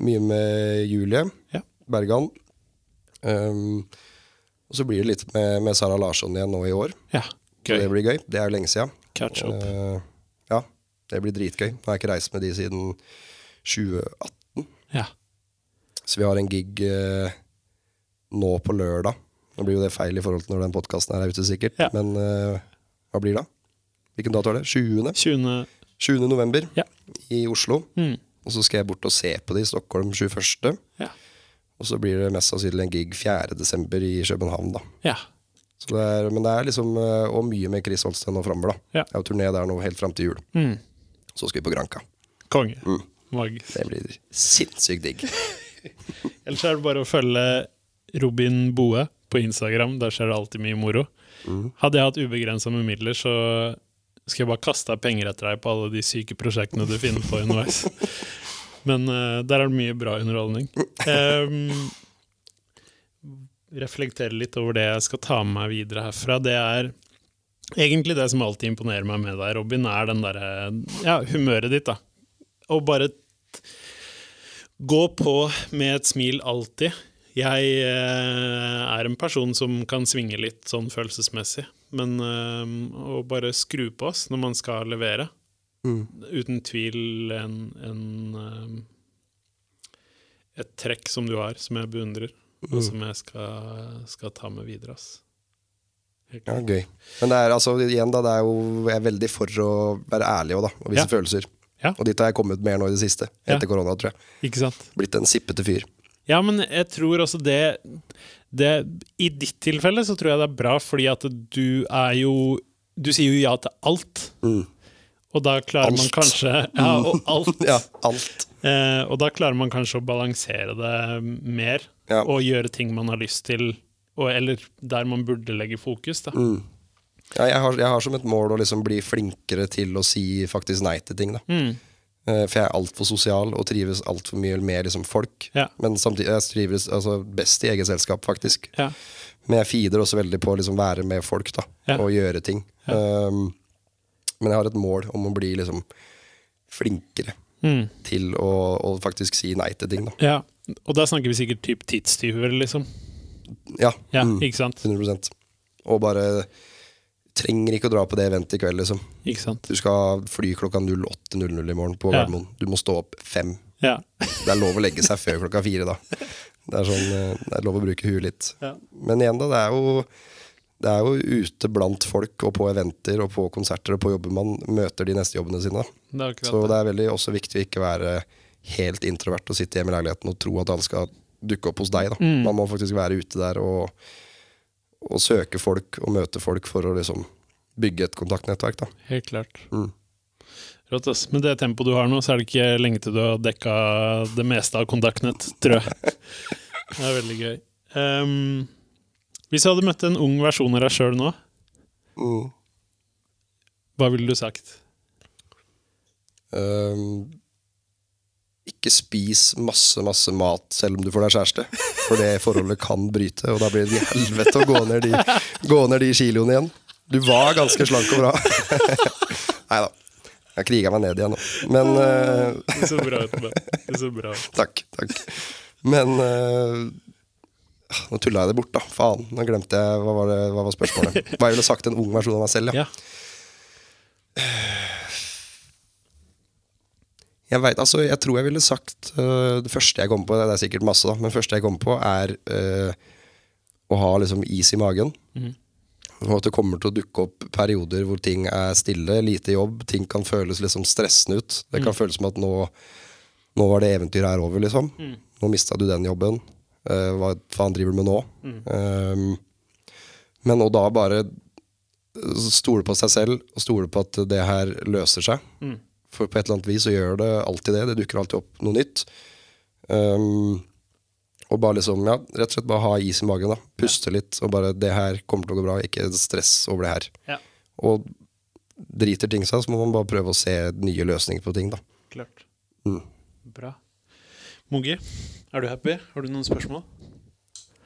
Mye med Julie Ja. Bergan. Um, og så blir det litt med, med Sara Larsson igjen nå i år. Ja, Så det blir gøy. Det er jo lenge siden. Catch up. Ja, det blir dritgøy. Nå har jeg ikke reist med de siden 2018. Ja. Så vi har en gig eh, nå på lørdag. Nå blir jo det feil i forhold til når den podkasten er ute, sikkert. Ja. Men eh, hva blir det? Hvilken dato er det? 20. 20. 20. november Ja. i Oslo. Mm. Og så skal jeg bort og se på det i Stockholm 21. Ja. Og så blir det mest sannsynlig en gig 4. desember i København. da. ja. Så det er, men det er liksom eh, Og mye med Chris Holsten nå framover. da. Ja. Det er jo turné der nå helt fram til jul. Mm. Så skal vi på Granka. Konge. Mm. Magisk. Det blir sinnssykt digg. <laughs> Ellers er det bare å følge Robin Boe på Instagram. Der skjer det alltid mye moro. Hadde jeg hatt ubegrensa med midler, så skal jeg bare kaste penger etter deg på alle de syke prosjektene du finner på underveis. <laughs> Men uh, der er det mye bra underholdning. Um, reflektere litt over det jeg skal ta med meg videre herfra. Det er egentlig det som alltid imponerer meg med deg, Robin, er den derre ja, humøret ditt, da. Og bare Gå på med et smil alltid. Jeg eh, er en person som kan svinge litt sånn følelsesmessig, men eh, å bare skru på oss når man skal levere, uten tvil en, en eh, et trekk som du har, som jeg beundrer, og som jeg skal, skal ta med videre. Ass. Ja, gøy. Men det er altså, igjen da, det er jo, jeg er veldig for å være ærlig også, da, og vise Ja. følelser. Ja. Og dit har jeg kommet mer nå i det siste, etter korona, tror jeg. Ikke sant? Blitt en sippete fyr. Ja, men jeg tror også det, det I ditt tilfelle så tror jeg det er bra, fordi at du er jo Du sier jo ja til alt. Og da klarer man kanskje Ja, og alt. <laughs> Ja, alt. Eh, og da klarer man kanskje å balansere det mer, Ja. og gjøre ting man har lyst til, og, eller der man burde legge fokus. Da. Mm. Ja, jeg, har, jeg har som et mål å liksom bli flinkere til å si faktisk nei til ting. Da. Mm. Eh, For jeg er altfor sosial og trives altfor mye med liksom, folk. Ja. Men samtidig jeg trives altså, best i eget selskap, faktisk. Ja. Men jeg feeder også veldig på å liksom, være med folk da, Ja. og gjøre ting. Um, men jeg har et mål om å bli liksom, flinkere Mm. til å, å faktisk si nei til ting. Da. ja. Og da snakker vi sikkert typ tidstyver, liksom. Ja, Ja, mm, ikke sant? 100% Og bare trenger ikke å dra på det eventet i kveld. Liksom. Ikke sant? Du skal fly klokka 08.00 i morgen på Ja. Gardermoen. Du må stå opp fem. Ja. Det er lov å legge seg før klokka fire da. Det er, sånn, eh, det er lov å bruke huet litt. Ja. Men igjen, da. Det er, jo, det er jo ute blant folk og på eventer og på konserter og på jobber man møter de neste jobbene sine. Det Så det. det er veldig også viktig å ikke være helt introvert og sitte hjemme i leiligheten og tro at alle skal dukke opp hos deg. da. Mm. Man må faktisk være ute der og, og søke folk og møte folk for å liksom bygge et kontaktnettverk. da. Helt klart. Mm. Rått, ass. Med det tempoet du har nå, så er det ikke lenge til du har dekka det meste av kontaktnett, tror jeg. <laughs> Det er veldig gøy. Um, hvis du hadde møtt en ung versjon av deg sjøl nå, Mm. hva ville du sagt? Ehm, ikke spis masse, masse mat selv om du får deg kjæreste. For det forholdet kan bryte, og da blir det helvete å gå ned de, gå ned de kiloene igjen. Du var ganske slank og bra. <laughs> Nei da. Jeg kriga meg ned igjen nå. Men eh, Det så bra ut. Det så bra ut. Takk. takk. Men uh, Nå tulla jeg det bort, da. Faen. Nå glemte jeg hva var, det, hva var spørsmålet. Hva jeg ville sagt til en ung versjon av meg selv, ja. Ja. Jeg vet, altså, jeg tror jeg ville sagt uh, Det første jeg kommer på, det er sikkert masse, da, men det første jeg kommer på, er uh, å ha liksom is i magen. Og at det kommer til å dukke opp perioder hvor ting er stille, lite jobb, ting kan føles liksom stressende ut. Det kan føles som at nå, nå var det eventyret her over, liksom. Nå mista du den jobben. Uh, hva faen driver du med nå? Um, men å da bare stole på seg selv og stole på at det her løser seg. For på et eller annet vis så gjør det alltid det. Det dukker alltid opp noe nytt. Um, og bare liksom, ja, rett og slett bare ha is i magen. da Puste litt og bare 'Det her kommer til å gå bra'. Ikke stress over det her. Ja, Og driter ting seg, så må man bare prøve å se nye løsninger på ting. da klart. Mm. Bra. Mogi, er du happy? Har du noen spørsmål?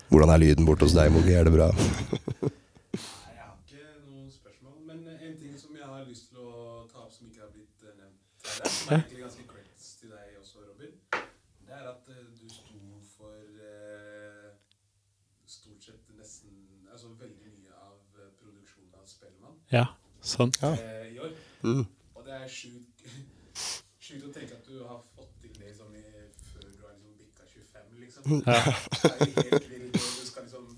Hvordan er lyden borte hos deg, Mogi? Er det bra? <laughs> Nei, jeg har ikke noen spørsmål. Men en ting som jeg har lyst til å ta opp som ikke har blitt eh, nevnt her, som er egentlig ganske creds til deg også, Robin, det er at eh, du sto for eh, stort sett nesten Altså veldig mye av eh, produksjonen av Spellemann Ja, sånn. Ja. eh, i år. Mm. Og det er sjukt <laughs> sjuk å tenke at du har fått til det liksom, i, før du har liksom bikka 25, liksom. Ja. Det er jo helt vilt. Du skal liksom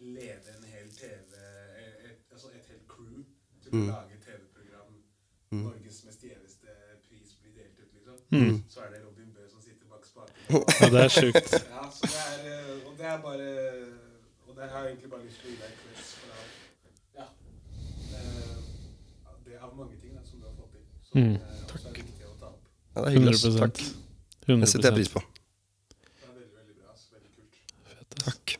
lede en hel TV et, altså et helt crew til å lage TV-program. Norges mest gjeveste pris blir delt ut, liksom. Mm. Så er det Robin Bøe som sitter bak spaken. Ja, det er sjukt. <laughs> Ja, så det er, eh, og det er bare Og der har jeg egentlig bare lyst til å gi deg creds for at Ja. eh, Det er av mange ting da, som du har fått til. Som Mm. eh, også er viktig å ta opp. Ja, det er hyggelig. ass. 100 Takk. Det setter jeg pris på. Det er veldig, veldig bra. Så Veldig kult. Takk.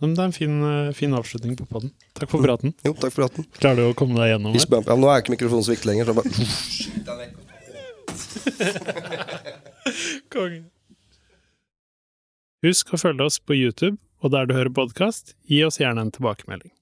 Men det er en fin, fin avslutning på podden. Takk for praten. Jo, takk for praten. Klarer du å komme deg gjennom Her? det? Ja, nå er ikke mikrofonen så viktig lenger. Så bare <laughs> Konge. Husk å følge oss på YouTube, og der du hører podkast, gi oss gjerne en tilbakemelding.